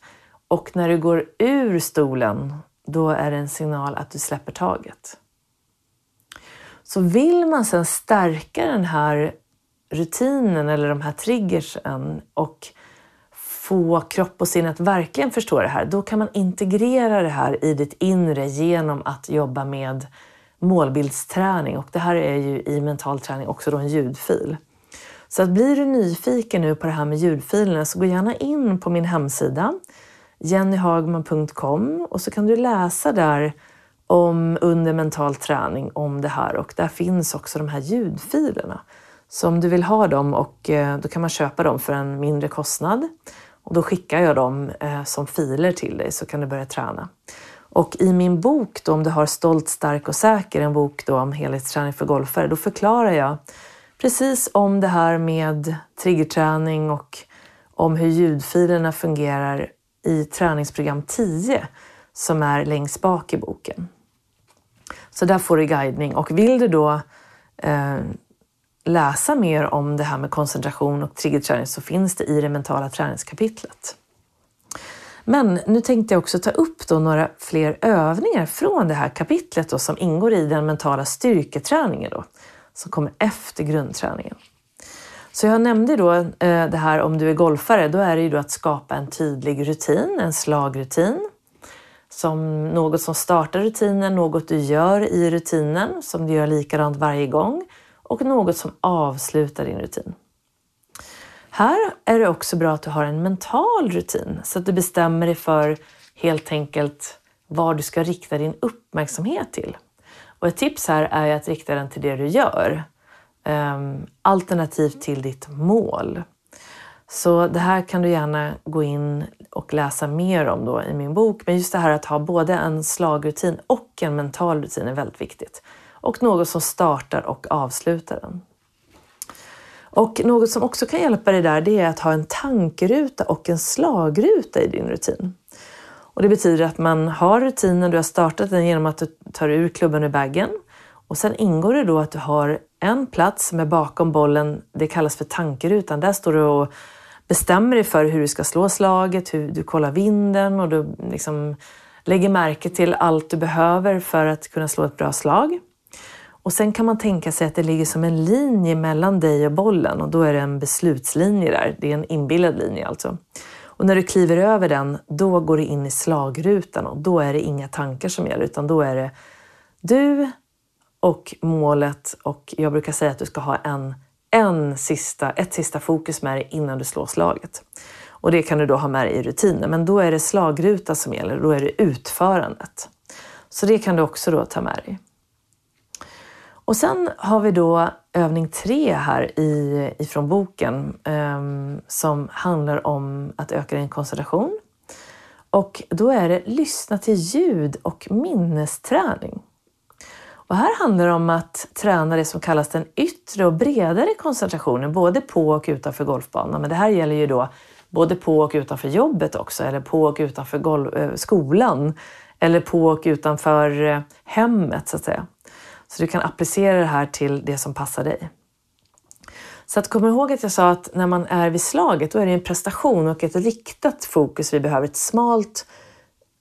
och när du går ur stolen, då är det en signal att du släpper taget. Så vill man sedan stärka den här rutinen eller de här triggersen och få kropp och sinne att verkligen förstå det här, då kan man integrera det här i ditt inre genom att jobba med målbildsträning. Och det här är ju i mental träning också då en ljudfil. Så att blir du nyfiken nu på det här med ljudfilerna så gå gärna in på min hemsida jennyhagman.com och så kan du läsa där om under mental träning om det här och där finns också de här ljudfilerna. Så om du vill ha dem och eh, då kan man köpa dem för en mindre kostnad och då skickar jag dem eh, som filer till dig så kan du börja träna. Och i min bok då, om du har Stolt, stark och säker, en bok då om helhetsträning för golfare, då förklarar jag precis om det här med triggerträning och om hur ljudfilerna fungerar i träningsprogram 10 som är längst bak i boken. Så där får du guidning och vill du då eh, läsa mer om det här med koncentration och triggerträning så finns det i det mentala träningskapitlet. Men nu tänkte jag också ta upp då några fler övningar från det här kapitlet då, som ingår i den mentala styrketräningen då, som kommer efter grundträningen. Så jag nämnde då eh, det här om du är golfare, då är det ju då att skapa en tydlig rutin, en slagrutin. Som något som startar rutinen, något du gör i rutinen som du gör likadant varje gång och något som avslutar din rutin. Här är det också bra att du har en mental rutin så att du bestämmer dig för helt enkelt vad du ska rikta din uppmärksamhet till. Och ett tips här är att rikta den till det du gör, ehm, alternativt till ditt mål. Så det här kan du gärna gå in och läsa mer om då i min bok. Men just det här att ha både en slagrutin och en mental rutin är väldigt viktigt. Och något som startar och avslutar den. Och något som också kan hjälpa dig där, det är att ha en tankeruta och en slagruta i din rutin. Och det betyder att man har rutinen, du har startat den genom att du tar ur klubban ur bagen. Och sen ingår det då att du har en plats som är bakom bollen, det kallas för tankerutan. Där står du och bestämmer dig för hur du ska slå slaget, hur du kollar vinden och du liksom lägger märke till allt du behöver för att kunna slå ett bra slag. Och sen kan man tänka sig att det ligger som en linje mellan dig och bollen och då är det en beslutslinje där. Det är en inbillad linje alltså. Och när du kliver över den, då går du in i slagrutan och då är det inga tankar som gäller utan då är det du och målet och jag brukar säga att du ska ha en, en sista, ett sista fokus med dig innan du slår slaget. Och det kan du då ha med dig i rutinen, men då är det slagruta som gäller, då är det utförandet. Så det kan du också då ta med dig. Och sen har vi då övning tre här i, ifrån boken um, som handlar om att öka din koncentration. Och då är det lyssna till ljud och minnesträning. Och här handlar det om att träna det som kallas den yttre och bredare koncentrationen, både på och utanför golfbanan. Men det här gäller ju då både på och utanför jobbet också, eller på och utanför eh, skolan, eller på och utanför eh, hemmet så att säga. Så du kan applicera det här till det som passar dig. Så att kom ihåg att jag sa att när man är vid slaget, då är det en prestation och ett riktat fokus vi behöver. Ett smalt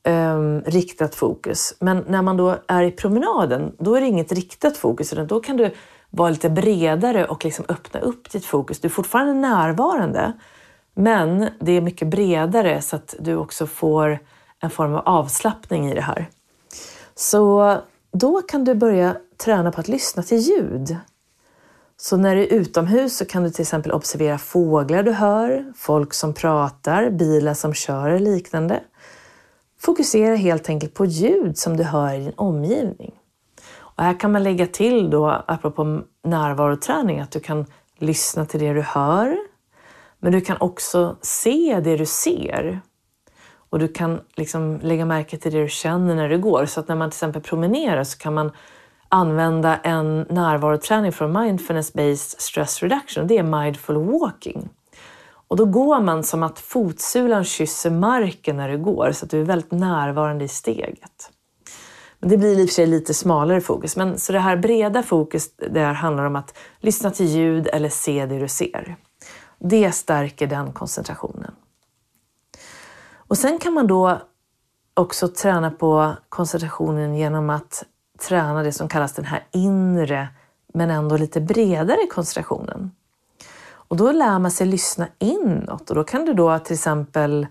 um, riktat fokus. Men när man då är i promenaden, då är det inget riktat fokus, utan då kan du vara lite bredare och liksom öppna upp ditt fokus. Du är fortfarande närvarande, men det är mycket bredare så att du också får en form av avslappning i det här. Så då kan du börja träna på att lyssna till ljud. Så när du är utomhus så kan du till exempel observera fåglar du hör, folk som pratar, bilar som kör eller liknande. Fokusera helt enkelt på ljud som du hör i din omgivning. Och här kan man lägga till då, apropå närvaroträning, att du kan lyssna till det du hör, men du kan också se det du ser. Och du kan liksom lägga märke till det du känner när du går. Så att när man till exempel promenerar så kan man använda en närvaroträning från Mindfulness-based stress reduction. Det är mindful walking. Och då går man som att fotsulan kysser marken när du går så att du är väldigt närvarande i steget. Men det blir i och för sig lite smalare fokus. Men så det här breda fokus där handlar om att lyssna till ljud eller se det du ser. Det stärker den koncentrationen. Och sen kan man då också träna på koncentrationen genom att träna det som kallas den här inre men ändå lite bredare koncentrationen. Och då lär man sig lyssna inåt och då kan du då till exempel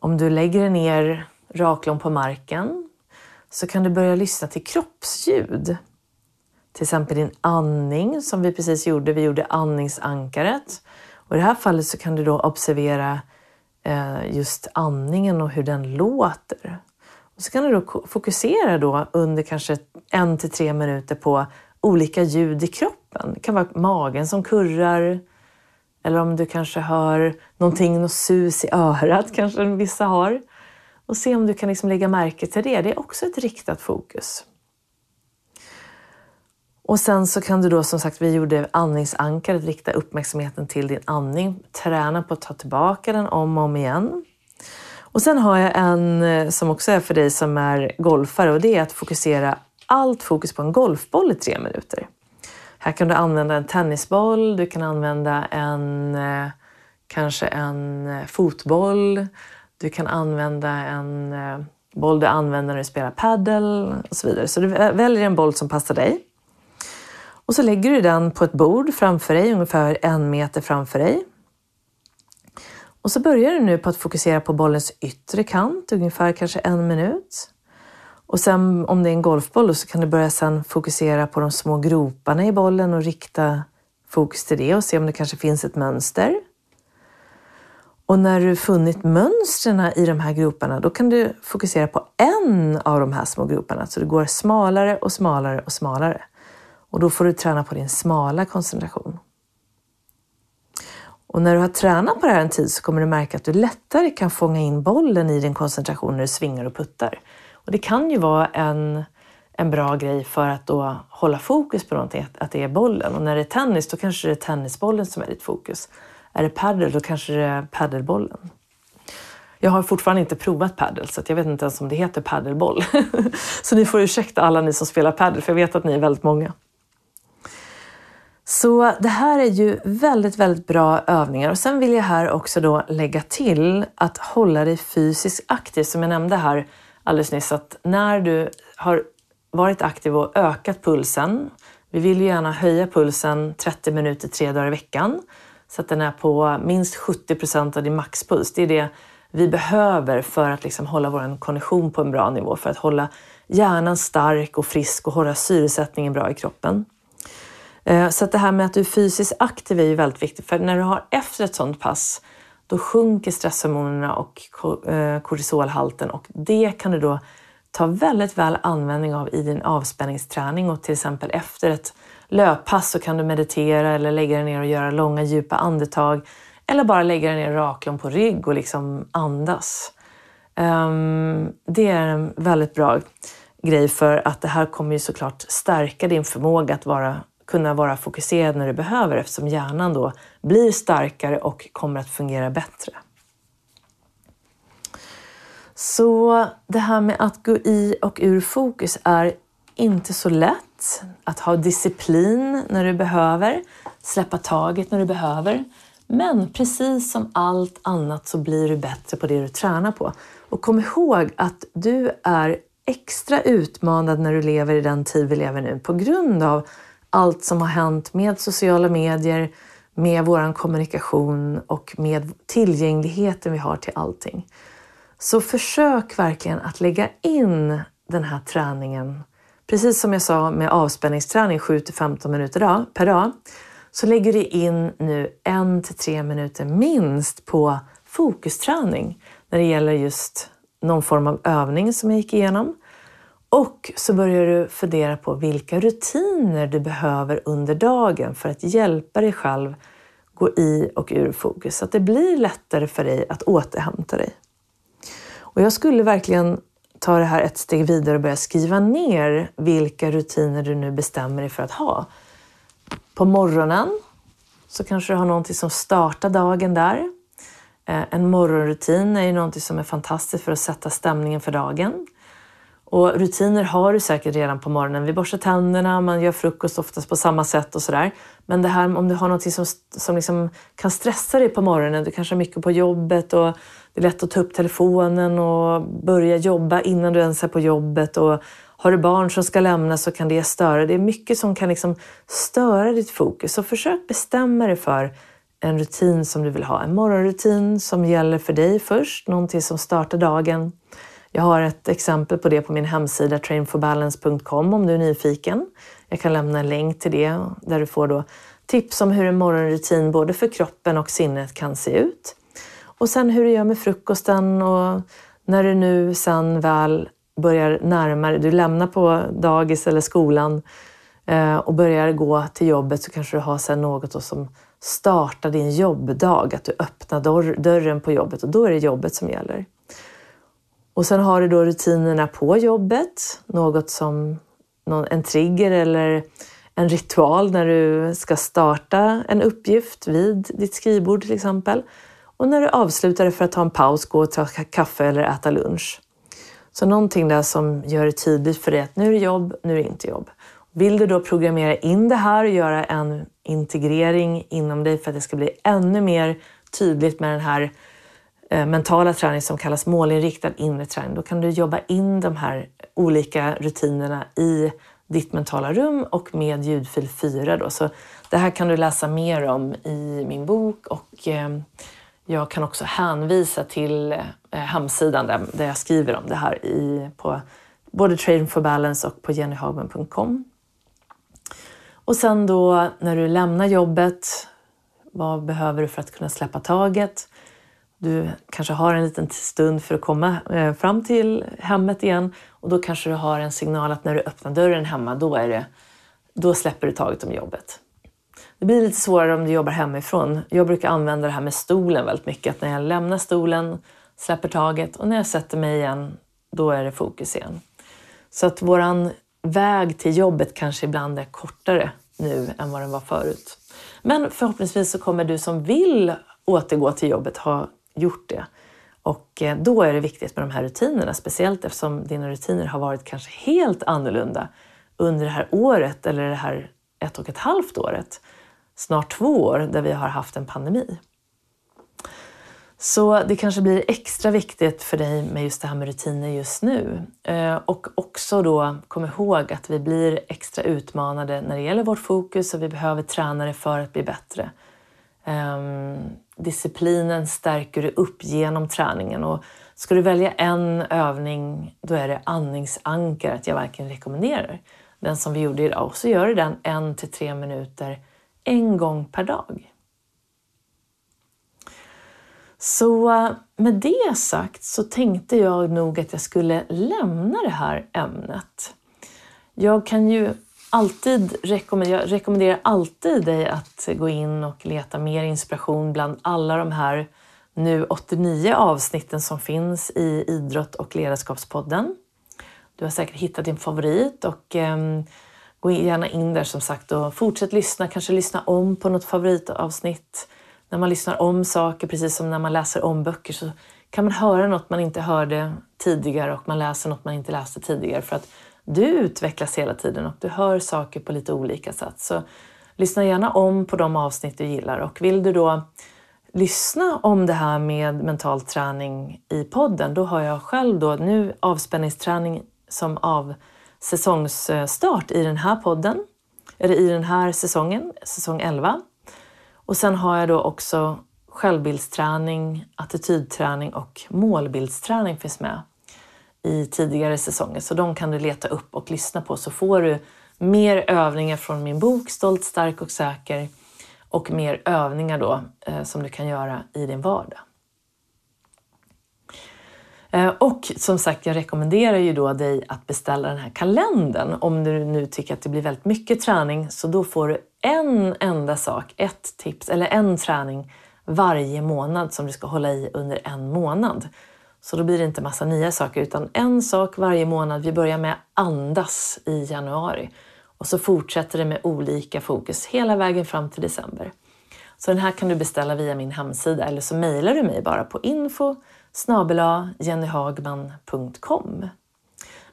om du lägger dig ner raklång på marken så kan du börja lyssna till kroppsljud. Till exempel din andning som vi precis gjorde. Vi gjorde andningsankaret. Och I det här fallet så kan du då observera eh, just andningen och hur den låter. Och så kan du då fokusera då under kanske en till tre minuter på olika ljud i kroppen. Det kan vara magen som kurrar, eller om du kanske hör någonting, något sus i örat kanske vissa har. Och se om du kan liksom lägga märke till det. Det är också ett riktat fokus. Och sen så kan du då som sagt, vi gjorde andningsankaret, rikta uppmärksamheten till din andning. Träna på att ta tillbaka den om och om igen. Och sen har jag en eh, som också är för dig som är golfare och det är att fokusera allt fokus på en golfboll i tre minuter. Här kan du använda en tennisboll, du kan använda en eh, kanske en eh, fotboll, du kan använda en eh, boll du använder när du spelar padel och så vidare. Så du väljer en boll som passar dig. Och så lägger du den på ett bord framför dig, ungefär en meter framför dig. Och så börjar du nu på att fokusera på bollens yttre kant, ungefär kanske en minut. Och sen om det är en golfboll så kan du börja sen fokusera på de små groparna i bollen och rikta fokus till det och se om det kanske finns ett mönster. Och när du funnit mönstren i de här groparna, då kan du fokusera på en av de här små groparna. Så det går smalare och smalare och smalare. Och då får du träna på din smala koncentration. Och när du har tränat på det här en tid så kommer du märka att du lättare kan fånga in bollen i din koncentration när du svingar och puttar. Och det kan ju vara en, en bra grej för att då hålla fokus på någonting, att det är bollen. Och när det är tennis, då kanske det är tennisbollen som är ditt fokus. Är det padel, då kanske det är padelbollen. Jag har fortfarande inte provat padel, så jag vet inte ens om det heter padelboll. så ni får ursäkta alla ni som spelar padel, för jag vet att ni är väldigt många. Så det här är ju väldigt, väldigt bra övningar. Och sen vill jag här också då lägga till att hålla dig fysiskt aktiv. Som jag nämnde här alldeles nyss, att när du har varit aktiv och ökat pulsen, vi vill ju gärna höja pulsen 30 minuter tre dagar i veckan, så att den är på minst 70 procent av din maxpuls. Det är det vi behöver för att liksom hålla vår kondition på en bra nivå, för att hålla hjärnan stark och frisk och hålla syresättningen bra i kroppen. Eh, så att det här med att du är fysiskt aktiv är ju väldigt viktigt, för när du har efter ett sådant pass, då sjunker stresshormonerna och eh, kortisolhalten och det kan du då ta väldigt väl användning av i din avspänningsträning och till exempel efter ett löppass så kan du meditera eller lägga dig ner och göra långa djupa andetag eller bara lägga dig ner raklång på rygg och liksom andas. Ehm, det är en väldigt bra grej för att det här kommer ju såklart stärka din förmåga att vara, kunna vara fokuserad när du behöver eftersom hjärnan då blir starkare och kommer att fungera bättre. Så det här med att gå i och ur fokus är inte så lätt. Att ha disciplin när du behöver, släppa taget när du behöver. Men precis som allt annat så blir du bättre på det du tränar på. Och kom ihåg att du är extra utmanad när du lever i den tid vi lever nu på grund av allt som har hänt med sociala medier, med vår kommunikation och med tillgängligheten vi har till allting. Så försök verkligen att lägga in den här träningen Precis som jag sa med avspänningsträning 7-15 minuter per dag, så lägger du in nu en till tre minuter minst på fokusträning när det gäller just någon form av övning som jag gick igenom. Och så börjar du fundera på vilka rutiner du behöver under dagen för att hjälpa dig själv gå i och ur fokus så att det blir lättare för dig att återhämta dig. Och jag skulle verkligen ta det här ett steg vidare och börja skriva ner vilka rutiner du nu bestämmer dig för att ha. På morgonen så kanske du har någonting som startar dagen där. Eh, en morgonrutin är ju någonting som är fantastiskt för att sätta stämningen för dagen. Och rutiner har du säkert redan på morgonen. Vi borstar tänderna, man gör frukost oftast på samma sätt och sådär. Men det här om du har något som, som liksom kan stressa dig på morgonen, du kanske har mycket på jobbet och det är lätt att ta upp telefonen och börja jobba innan du ens är på jobbet. Och har du barn som ska lämna så kan det störa. Det är mycket som kan liksom störa ditt fokus. Så försök bestämma dig för en rutin som du vill ha. En morgonrutin som gäller för dig först, någonting som startar dagen. Jag har ett exempel på det på min hemsida trainforbalance.com om du är nyfiken. Jag kan lämna en länk till det där du får då tips om hur en morgonrutin både för kroppen och sinnet kan se ut. Och sen hur du gör med frukosten och när du nu sen väl börjar närmare, du lämnar på dagis eller skolan eh, och börjar gå till jobbet så kanske du har sen något som startar din jobbdag, att du öppnar dörren på jobbet och då är det jobbet som gäller. Och sen har du då rutinerna på jobbet, något som en trigger eller en ritual när du ska starta en uppgift vid ditt skrivbord till exempel. Och när du avslutar det för att ta en paus, gå och ta kaffe eller äta lunch. Så någonting där som gör det tydligt för dig att nu är det jobb, nu är det inte jobb. Vill du då programmera in det här och göra en integrering inom dig för att det ska bli ännu mer tydligt med den här Eh, mentala träning som kallas målinriktad inre träning, då kan du jobba in de här olika rutinerna i ditt mentala rum och med ljudfil 4. Då. Så det här kan du läsa mer om i min bok och eh, jag kan också hänvisa till eh, hemsidan där, där jag skriver om det här i, på både Trading for Balance och på jennyhagman.com. Och sen då när du lämnar jobbet, vad behöver du för att kunna släppa taget? Du kanske har en liten stund för att komma eh, fram till hemmet igen och då kanske du har en signal att när du öppnar dörren hemma, då, är det, då släpper du taget om jobbet. Det blir lite svårare om du jobbar hemifrån. Jag brukar använda det här med stolen väldigt mycket. Att när jag lämnar stolen, släpper taget och när jag sätter mig igen, då är det fokus igen. Så att våran väg till jobbet kanske ibland är kortare nu än vad den var förut. Men förhoppningsvis så kommer du som vill återgå till jobbet ha gjort det. Och eh, då är det viktigt med de här rutinerna, speciellt eftersom dina rutiner har varit kanske helt annorlunda under det här året eller det här ett och ett halvt året, snart två år, där vi har haft en pandemi. Så det kanske blir extra viktigt för dig med just det här med rutiner just nu. Eh, och också då kom ihåg att vi blir extra utmanade när det gäller vårt fokus och vi behöver träna det för att bli bättre. Ehm, Disciplinen stärker du upp genom träningen och ska du välja en övning då är det andningsankaret jag verkligen rekommenderar. Den som vi gjorde idag. Och så gör du den en till tre minuter en gång per dag. Så eh, med det sagt så tänkte jag nog att jag skulle lämna det här ämnet. Jag kan ju alltid rekommendera, jag rekommenderar alltid dig att gå in och leta mer inspiration bland alla de här nu 89 avsnitten som finns i Idrott och ledarskapspodden. Du har säkert hittat din favorit och eh, gå gärna in där som sagt och fortsätt lyssna, kanske lyssna om på något favoritavsnitt när man lyssnar om saker, precis som när man läser om böcker, så kan man höra något man inte hörde tidigare och man läser något man inte läste tidigare. För att du utvecklas hela tiden och du hör saker på lite olika sätt. Så lyssna gärna om på de avsnitt du gillar och vill du då lyssna om det här med mental träning i podden, då har jag själv då nu avspänningsträning som av säsongsstart i den här podden, eller i den här säsongen, säsong 11. Och sen har jag då också självbildsträning, attitydträning och målbildsträning finns med i tidigare säsonger. Så de kan du leta upp och lyssna på så får du mer övningar från min bok Stolt, stark och säker och mer övningar då eh, som du kan göra i din vardag. Eh, och som sagt, jag rekommenderar ju då dig att beställa den här kalendern om du nu tycker att det blir väldigt mycket träning. Så då får du en enda sak, ett tips eller en träning varje månad som du ska hålla i under en månad. Så då blir det inte massa nya saker utan en sak varje månad. Vi börjar med andas i januari och så fortsätter det med olika fokus hela vägen fram till december. Så den här kan du beställa via min hemsida eller så mejlar du mig bara på info jennyhagman.com.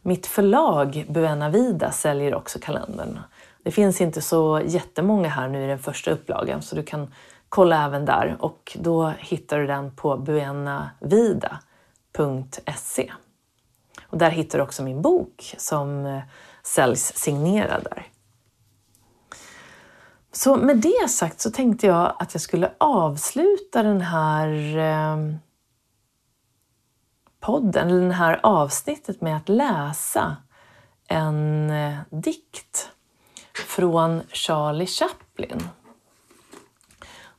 Mitt förlag Buena Vida säljer också kalendern. Det finns inte så jättemånga här nu i den första upplagan så du kan kolla även där och då hittar du den på Buena Vida buenavida.se. Och där hittar du också min bok som eh, säljs signerad där. Så med det sagt så tänkte jag att jag skulle avsluta den här eh, podden, eller det här avsnittet med att läsa en eh, dikt från Charlie Chaplin.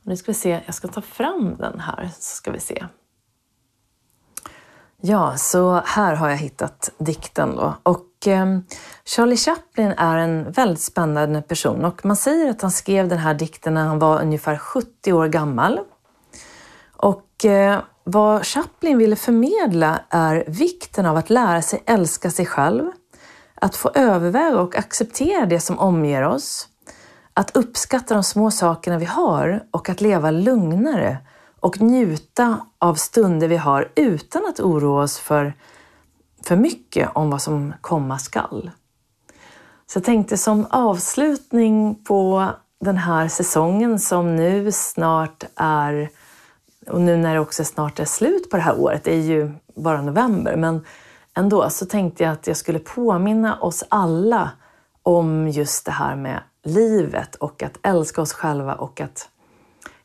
Nu ska vi se, jag ska ta fram den här så ska vi se. Ja, så här har jag hittat dikten då. Och eh, Charlie Chaplin är en väldigt spännande person och man säger att han skrev den här dikten när han var ungefär 70 år gammal. Och eh, vad Chaplin ville förmedla är vikten av att lära sig älska sig själv, att få överväga och acceptera det som omger oss, att uppskatta de små sakerna vi har och att leva lugnare och njuta av stunder vi har utan att oroa oss för för mycket om vad som komma skall. Så jag tänkte som avslutning på den här säsongen som nu snart är, och nu när det också snart är slut på det här året, det är ju bara november, men ändå så tänkte jag att jag skulle påminna oss alla om just det här med livet och att älska oss själva och att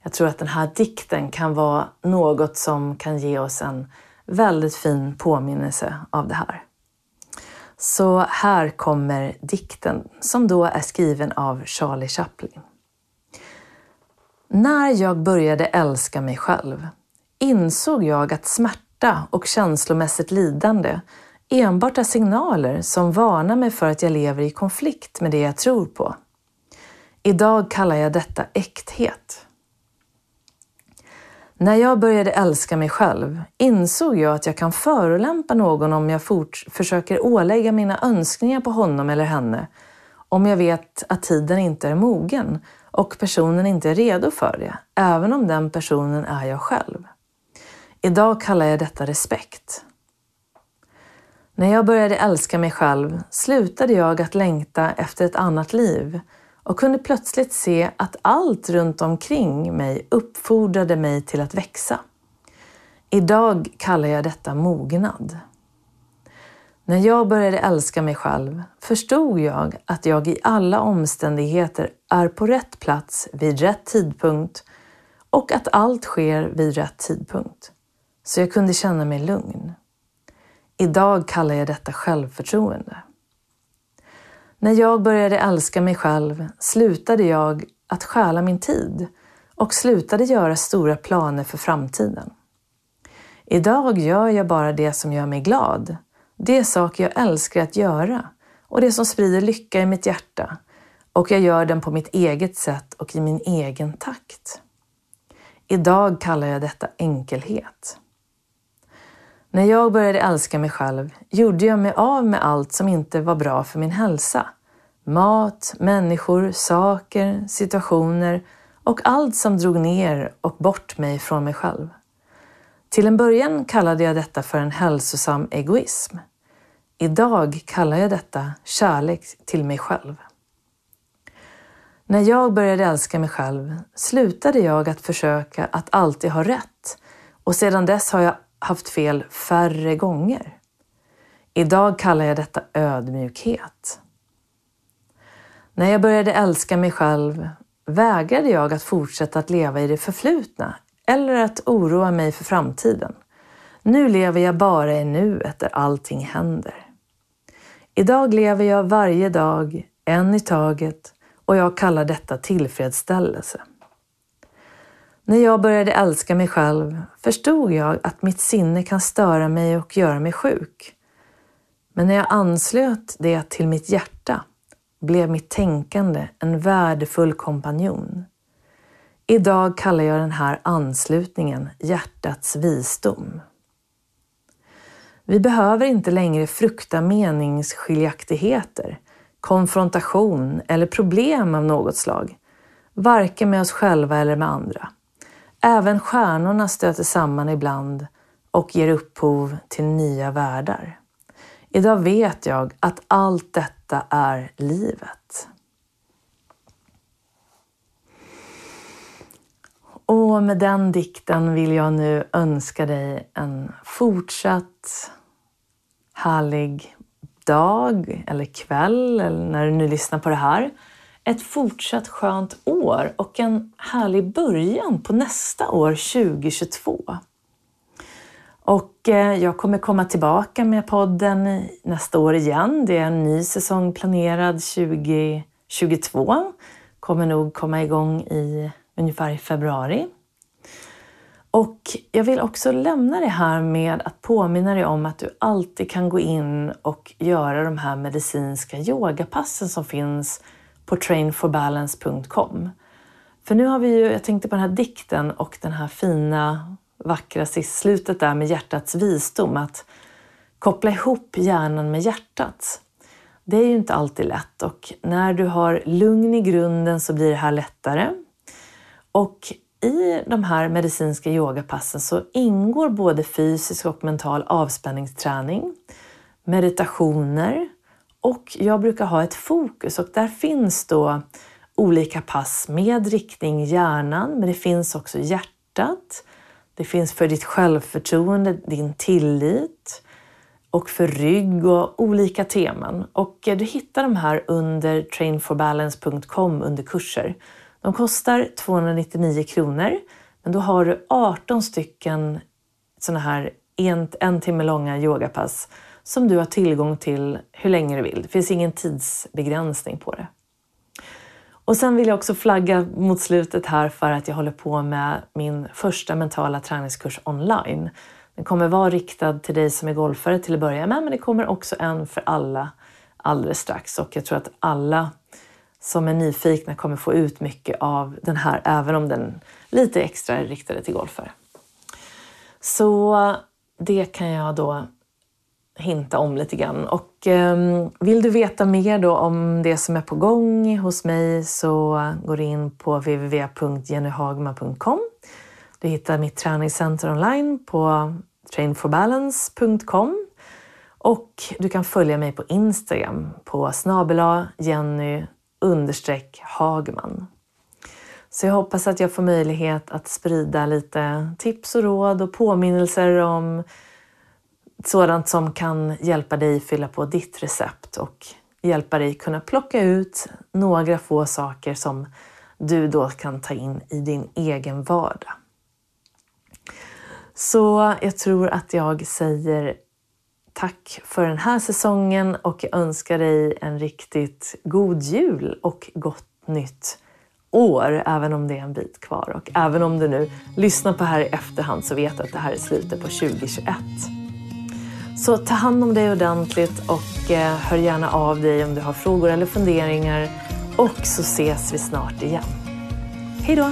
jag tror att den här dikten kan vara något som kan ge oss en väldigt fin påminnelse av det här. Så här kommer dikten som då är skriven av Charlie Chaplin. När jag började älska mig själv insåg jag att smärta och känslomässigt lidande enbart är signaler som varnar mig för att jag lever i konflikt med det jag tror på. Idag kallar jag detta äkthet. När jag började älska mig själv insåg jag att jag kan förolämpa någon om jag försöker ålägga mina önskningar på honom eller henne, om jag vet att tiden inte är mogen och personen inte är redo för det, även om den personen är jag själv. Idag kallar jag detta respekt. När jag började älska mig själv slutade jag att längta efter ett annat liv och kunde plötsligt se att allt runt omkring mig uppfordrade mig till att växa. Idag kallar jag detta mognad. När jag började älska mig själv förstod jag att jag i alla omständigheter är på rätt plats vid rätt tidpunkt och att allt sker vid rätt tidpunkt. Så jag kunde känna mig lugn. Idag kallar jag detta självförtroende. När jag började älska mig själv slutade jag att stjäla min tid och slutade göra stora planer för framtiden. Idag gör jag bara det som gör mig glad, det saker jag älskar att göra och det som sprider lycka i mitt hjärta och jag gör den på mitt eget sätt och i min egen takt. Idag kallar jag detta enkelhet. När jag började älska mig själv gjorde jag mig av med allt som inte var bra för min hälsa. Mat, människor, saker, situationer och allt som drog ner och bort mig från mig själv. Till en början kallade jag detta för en hälsosam egoism. Idag kallar jag detta kärlek till mig själv. När jag började älska mig själv slutade jag att försöka att alltid ha rätt och sedan dess har jag haft fel färre gånger. Idag kallar jag detta ödmjukhet. När jag började älska mig själv vägrade jag att fortsätta att leva i det förflutna eller att oroa mig för framtiden. Nu lever jag bara i nuet där allting händer. Idag lever jag varje dag, en i taget och jag kallar detta tillfredsställelse. När jag började älska mig själv förstod jag att mitt sinne kan störa mig och göra mig sjuk. Men när jag anslöt det till mitt hjärta blev mitt tänkande en värdefull kompanjon. Idag kallar jag den här anslutningen hjärtats visdom. Vi behöver inte längre frukta meningsskiljaktigheter, konfrontation eller problem av något slag, varken med oss själva eller med andra. Även stjärnorna stöter samman ibland och ger upphov till nya världar. Idag vet jag att allt detta är livet. Och med den dikten vill jag nu önska dig en fortsatt härlig dag eller kväll eller när du nu lyssnar på det här ett fortsatt skönt år och en härlig början på nästa år 2022. Och eh, jag kommer komma tillbaka med podden nästa år igen. Det är en ny säsong planerad 2022. Kommer nog komma igång i ungefär i februari. Och jag vill också lämna det här med att påminna dig om att du alltid kan gå in och göra de här medicinska yogapassen som finns på trainforbalance.com. För nu har vi ju, jag tänkte på den här dikten och den här fina, vackra slutet där med hjärtats visdom, att koppla ihop hjärnan med hjärtat. Det är ju inte alltid lätt och när du har lugn i grunden så blir det här lättare. Och i de här medicinska yogapassen så ingår både fysisk och mental avspänningsträning, meditationer och jag brukar ha ett fokus och där finns då olika pass med riktning hjärnan, men det finns också hjärtat. Det finns för ditt självförtroende, din tillit och för rygg och olika teman. Och eh, du hittar de här under trainforbalance.com under kurser. De kostar 299 kronor, men då har du 18 stycken sådana här en, en timme långa yogapass som du har tillgång till hur länge du vill. Det finns ingen tidsbegränsning på det. Och sen vill jag också flagga mot slutet här för att jag håller på med min första mentala träningskurs online. Den kommer vara riktad till dig som är golfare till att börja med, men det kommer också en för alla alldeles strax. Och jag tror att alla som är nyfikna kommer få ut mycket av den här, även om den lite extra är riktad till golfare. Så det kan jag då hinta om lite grann. Och eh, vill du veta mer då om det som är på gång hos mig så går du in på www.jennyhagman.com. Du hittar mitt träningscenter online på trainforbalance.com och du kan följa mig på Instagram på snabela Jenny Hagman. Så jag hoppas att jag får möjlighet att sprida lite tips och råd och påminnelser om sådant som kan hjälpa dig fylla på ditt recept och hjälpa dig kunna plocka ut några få saker som du då kan ta in i din egen vardag. Så jag tror att jag säger tack för den här säsongen och jag önskar dig en riktigt god jul och gott nytt år, även om det är en bit kvar. Och även om du nu lyssnar på det här i efterhand så vet du att det här är slutet på 2021. Så ta hand om dig ordentligt och eh, hör gärna av dig om du har frågor eller funderingar. Och så ses vi snart igen. Hej då!